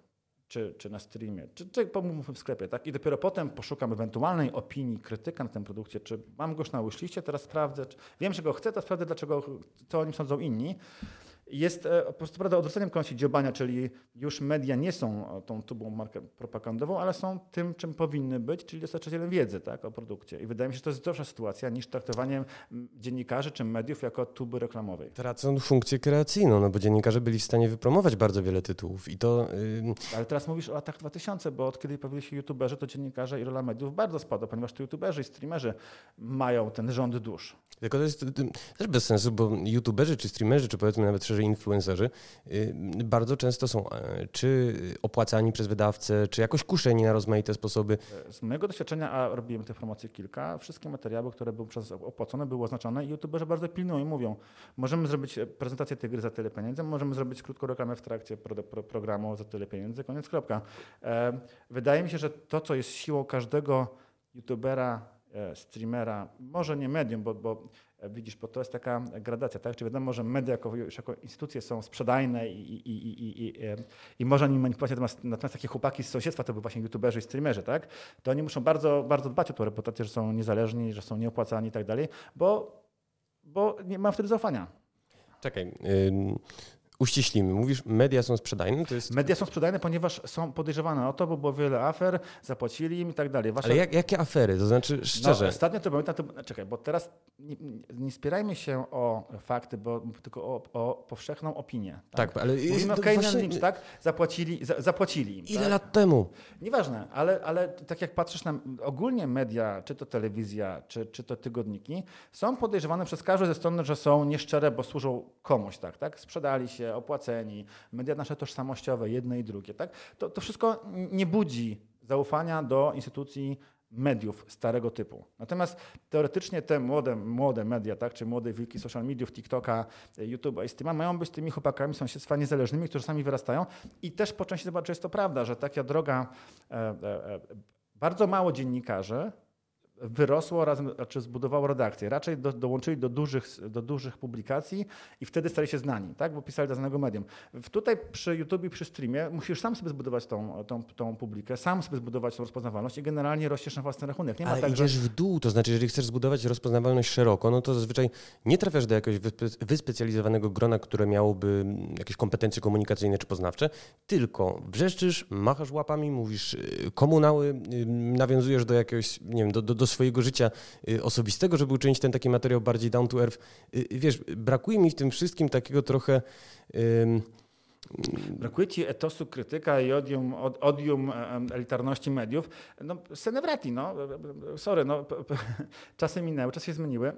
czy, czy na streamie, czy, czy pomówmy w sklepie, tak? I dopiero potem poszukam ewentualnej opinii krytyka na tym produkcie, czy mam go już na wishliście, teraz sprawdzę, czy, wiem, że go chcę, to sprawdzę, dlaczego, co o nim sądzą inni. Jest e, po prostu prawda, odwróceniem konści dziobania, czyli już media nie są e, tą tubą markę propagandową, ale są tym, czym powinny być, czyli dostarczycielem wiedzy tak, o produkcie. I wydaje mi się, że to jest zdrowsza sytuacja niż traktowanie dziennikarzy czy mediów jako tuby reklamowej. Tracą funkcję kreacyjną, no bo dziennikarze byli w stanie wypromować bardzo wiele tytułów i to... Yy... Ale teraz mówisz o latach 2000, bo od kiedy pojawili się youtuberzy, to dziennikarze i rola mediów bardzo spadła, ponieważ to youtuberzy i streamerzy mają ten rząd dusz. Tylko to jest też bez sensu, bo youtuberzy czy streamerzy, czy powiedzmy nawet szerzej influencerzy, y, bardzo często są e, czy opłacani przez wydawcę, czy jakoś kuszeni na rozmaite sposoby. Z mojego doświadczenia, a robiłem tych promocji kilka, wszystkie materiały, które były przez opłacone, były oznaczone i youtuberzy bardzo pilnują i mówią, możemy zrobić prezentację tej gry za tyle pieniędzy, możemy zrobić krótką reklamę w trakcie pro, pro, programu za tyle pieniędzy, koniec, kropka. E, wydaje mi się, że to, co jest siłą każdego youtubera, e, streamera, może nie medium, bo, bo E, widzisz, bo to jest taka gradacja, tak? Czy wiadomo, że media jako, już jako instytucje są sprzedajne i, i, i, i, i można nimi manipulować, natomiast, natomiast takie chłopaki z sąsiedztwa, to były właśnie youtuberzy i streamerzy, tak? To oni muszą bardzo, bardzo dbać o tą reputację, że są niezależni, że są nieopłacani i tak dalej, bo, bo nie mam wtedy zaufania. Czekaj, uściślimy. Mówisz, media są sprzedajne? To jest... Media są sprzedajne, ponieważ są podejrzewane o to, bo było wiele afer, zapłacili im i tak dalej. Wasza... Ale jak, jakie afery? To znaczy, no, szczerze. No, ostatnio to pamiętam, to, czekaj, bo teraz nie, nie, spierajmy się o fakty, bo tylko o, o powszechną opinię. Tak, tak ale... Mówimy o Kane właśnie... Lynch, tak? Zapłacili, za, zapłacili im. Ile tak? lat temu? Nieważne, ale, ale tak jak patrzysz na ogólnie media, czy to telewizja, czy, czy to tygodniki, są podejrzewane przez każdą ze stron, że są nieszczere, bo służą komuś, tak? tak? Sprzedali się, opłaceni, media nasze tożsamościowe, jedne i drugie, tak? to, to wszystko nie budzi zaufania do instytucji mediów starego typu. Natomiast teoretycznie te młode, młode media, tak, czy młode wilki social mediów, TikToka, YouTube'a i Steama mają być tymi chłopakami sąsiedztwa niezależnymi, którzy sami wyrastają i też po części zobaczyć, jest to prawda, że taka droga, e, e, e bardzo mało dziennikarzy wyrosło razem, znaczy zbudowało redakcję. Raczej do, dołączyli do dużych, do dużych publikacji i wtedy stali się znani, tak? bo pisali dla znanego medium. Tutaj przy YouTube i przy streamie musisz sam sobie zbudować tą, tą, tą publikę, sam sobie zbudować tą rozpoznawalność i generalnie rościsz na własny rachunek. Nie ma Ale tak, idziesz że... w dół, to znaczy jeżeli chcesz zbudować rozpoznawalność szeroko, no to zazwyczaj nie trafiasz do jakiegoś wyspecjalizowanego grona, które miałoby jakieś kompetencje komunikacyjne czy poznawcze, tylko wrzeszczysz, machasz łapami, mówisz y, komunały, y, nawiązujesz do jakiegoś, nie wiem, do, do, do swojego życia y, osobistego, żeby uczynić ten taki materiał bardziej down to earth. Y, wiesz, brakuje mi w tym wszystkim takiego trochę... Brakuje ci etosu krytyka i odium, odium elitarności mediów. No, Senevrati, no, sorry, no, [laughs] czasy minęły, czasy się zmieniły.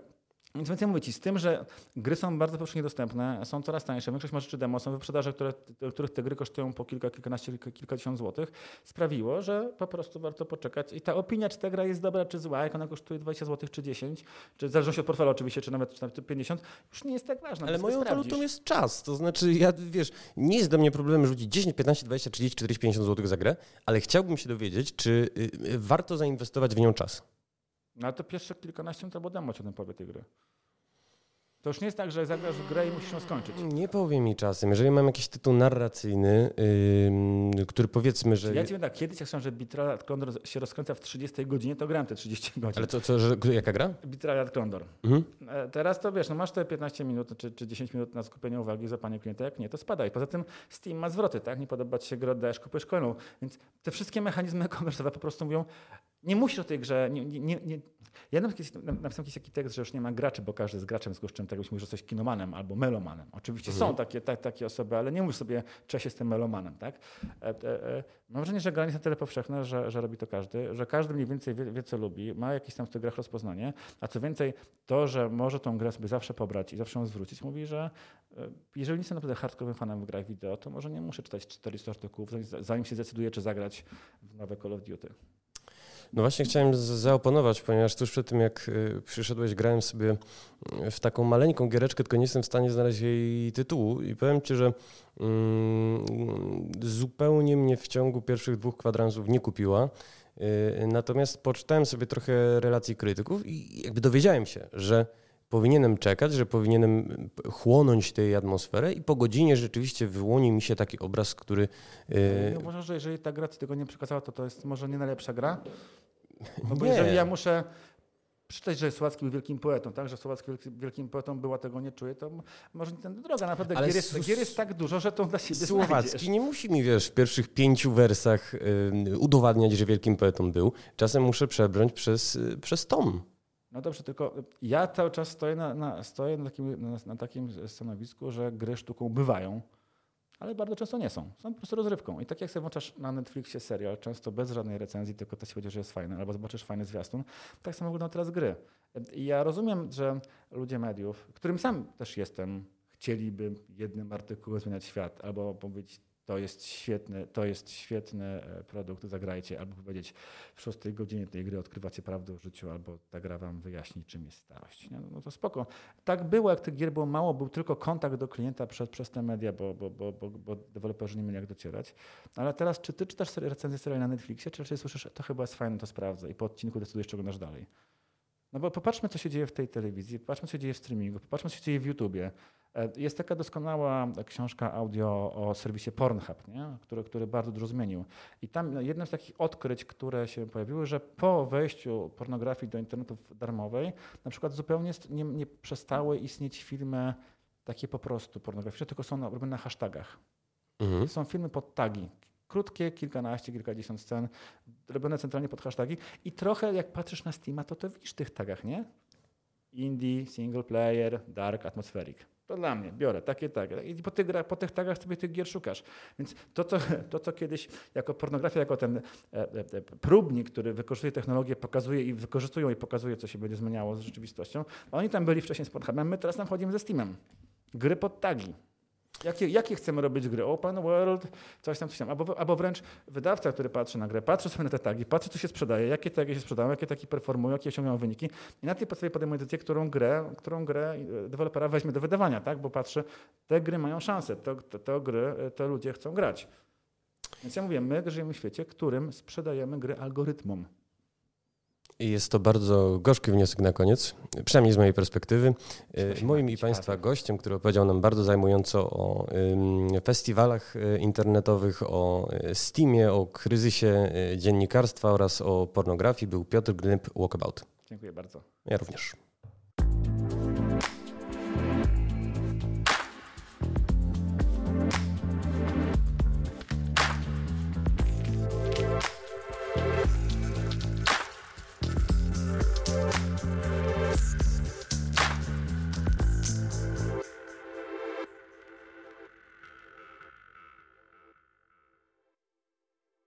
Więc więcej mówię Ci, z tym, że gry są bardzo powszechnie dostępne, są coraz tańsze, większość ma rzeczy demo, są wyprzedaże, które, których te gry kosztują po kilka, kilkanaście, kilkadziesiąt złotych, sprawiło, że po prostu warto poczekać. I ta opinia, czy ta gra jest dobra, czy zła, jak ona kosztuje 20 złotych, czy 10, czy w zależności od portfela oczywiście, czy nawet, czy nawet 50, już nie jest tak ważna. Ale moją walutą jest czas, to znaczy ja, wiesz, nie jest dla mnie problemem rzucić 10, 15, 20, 30, 40, 50 złotych za grę, ale chciałbym się dowiedzieć, czy y, y, warto zainwestować w nią czas. No ale to pierwsze kilkanaście minut albo demo ci o tym powie tej gry. To już nie jest tak, że zagrasz w grę i musisz ją skończyć. Nie powie mi czasem. Jeżeli mam jakiś tytuł narracyjny, yy, który powiedzmy, że... Ja ci tak, kiedyś jak słyszałem, że Bitraliat Condor się rozkręca w 30 godzinie, to grałem te 30 [laughs] godzin. Ale to, co, że, jaka gra? Bitraliat Condor. Mhm. E, teraz to wiesz, no masz te 15 minut czy, czy 10 minut na skupienie uwagi, zapanie klienta, jak nie, to spadaj. Poza tym Steam ma zwroty, tak? Nie podoba ci się gra, dajesz, kupujesz kolejną. Więc te wszystkie mechanizmy [laughs] komersowe po prostu mówią, nie musisz o tej grze, nie, nie, nie. ja napisałem jakiś taki tekst, że już nie ma graczy, bo każdy jest graczem, z czym byś mówił, że jesteś kinomanem albo melomanem. Oczywiście mhm. są takie, ta, takie osoby, ale nie mówisz sobie, cześć, jestem melomanem, tak? E, e, e, mam wrażenie, że granie jest na tyle powszechne, że, że robi to każdy, że każdy mniej więcej wie, wie, co lubi, ma jakieś tam w tych grach rozpoznanie, a co więcej, to, że może tą grę sobie zawsze pobrać i zawsze ją zwrócić, mówi, że e, jeżeli nie jestem naprawdę hardkorowym fanem w grach wideo, to może nie muszę czytać 400 artykułów, zanim się zdecyduję, czy zagrać w nowe Call of Duty. No właśnie chciałem zaoponować, ponieważ tuż przed tym jak y, przyszedłeś, grałem sobie w taką maleńką giereczkę, tylko nie jestem w stanie znaleźć jej tytułu i powiem Ci, że mm, zupełnie mnie w ciągu pierwszych dwóch kwadransów nie kupiła. Y, natomiast poczytałem sobie trochę relacji krytyków i jakby dowiedziałem się, że powinienem czekać, że powinienem chłonąć tej atmosferę i po godzinie rzeczywiście wyłoni mi się taki obraz, który... Nie uważasz, że jeżeli ta gra ci tego nie przekazała, to to jest może nie najlepsza gra? No bo nie. jeżeli ja muszę przeczytać, że Słowacki był wielkim poetą, tak? Że Słowacki wielkim poetą była, tego nie czuje, to może nie tędy droga. Naprawdę gier jest, gier jest, tak dużo, że to dla siebie Słowacki znajdziesz. nie musi mi, wiesz, w pierwszych pięciu wersach y, udowadniać, że wielkim poetą był. Czasem muszę przebrnąć przez, y, przez tom. No dobrze, tylko ja cały czas stoję na, na stoję na takim, na, na takim stanowisku, że gry sztuką bywają ale bardzo często nie są. Są po prostu rozrywką. I tak jak sobie włączasz na Netflixie serial, często bez żadnej recenzji, tylko to ci powiedział, że jest fajny, albo zobaczysz fajny zwiastun, tak samo wyglądają teraz gry. I ja rozumiem, że ludzie mediów, którym sam też jestem, chcieliby jednym artykułem zmieniać świat, albo powiedzieć to jest świetny, to jest świetny e, produkt, zagrajcie, albo powiedzieć w szóstej godzinie tej gry odkrywacie prawdę o życiu, albo ta gra wam wyjaśni, czym jest starość. No to spoko. Tak było, jak tych gier było mało, był tylko kontakt do klienta przez, przez te media, bo, bo, bo, bo, bo deweloperzy nie mieli jak docierać. Ale teraz, czy ty czytasz recenzję seriali na Netflixie, czy raczej słyszysz, to chyba jest fajne, to sprawdzę i po odcinku decydujesz, czego nasz dalej. No bo popatrzmy, co się dzieje w tej telewizji, popatrzmy, co się dzieje w streamingu, popatrzmy, co się dzieje w YouTubie. E, jest taka doskonała książka audio o serwisie Pornhub, nie? Który, który bardzo dużo zmienił. I tam jedno z takich odkryć, które się pojawiły, że po wejściu pornografii do internetu darmowej, na przykład zupełnie nie, nie przestały istnieć filmy takie po prostu pornograficzne, tylko są robione na hashtagach. Mhm. Są filmy pod tagi. Krótkie, kilkanaście, kilkadziesiąt scen, robione centralnie pod hashtagi. I trochę jak patrzysz na Steama, to to widzisz w tych tagach, nie? Indie, single player, dark, atmospheric. To dla mnie, biorę, takie, tak. I po tych, po tych tagach sobie tych gier szukasz. Więc to co, to, co kiedyś jako pornografia, jako ten e, e, e, próbnik, który wykorzystuje technologię, pokazuje i wykorzystują i pokazuje, co się będzie zmieniało z rzeczywistością, oni tam byli wcześniej z Pornhubem, my teraz tam wchodzimy ze Steamem. Gry pod tagi. Jakie, jakie chcemy robić gry? Open world, coś tam, coś tam. Albo, albo wręcz wydawca, który patrzy na grę, patrzy sobie na te tagi, patrzy, co się sprzedaje, jakie tagi się sprzedają, jakie tagi performują, jakie osiągają wyniki i na tej podstawie podejmuje decyzję, którą grę, którą grę e, dewelopera weźmie do wydawania, tak? Bo patrzy, te gry mają szansę, to, to, to gry, e, te ludzie chcą grać. Więc ja mówię, my żyjemy w świecie, którym sprzedajemy gry algorytmom. Jest to bardzo gorzki wniosek na koniec, przynajmniej z mojej perspektywy. E, moim i Państwa gościem, który opowiedział nam bardzo zajmująco o festiwalach e, internetowych, o e, Steamie, o kryzysie dziennikarstwa oraz o pornografii, był Piotr Gnyb Walkabout. Dziękuję bardzo. Ja również.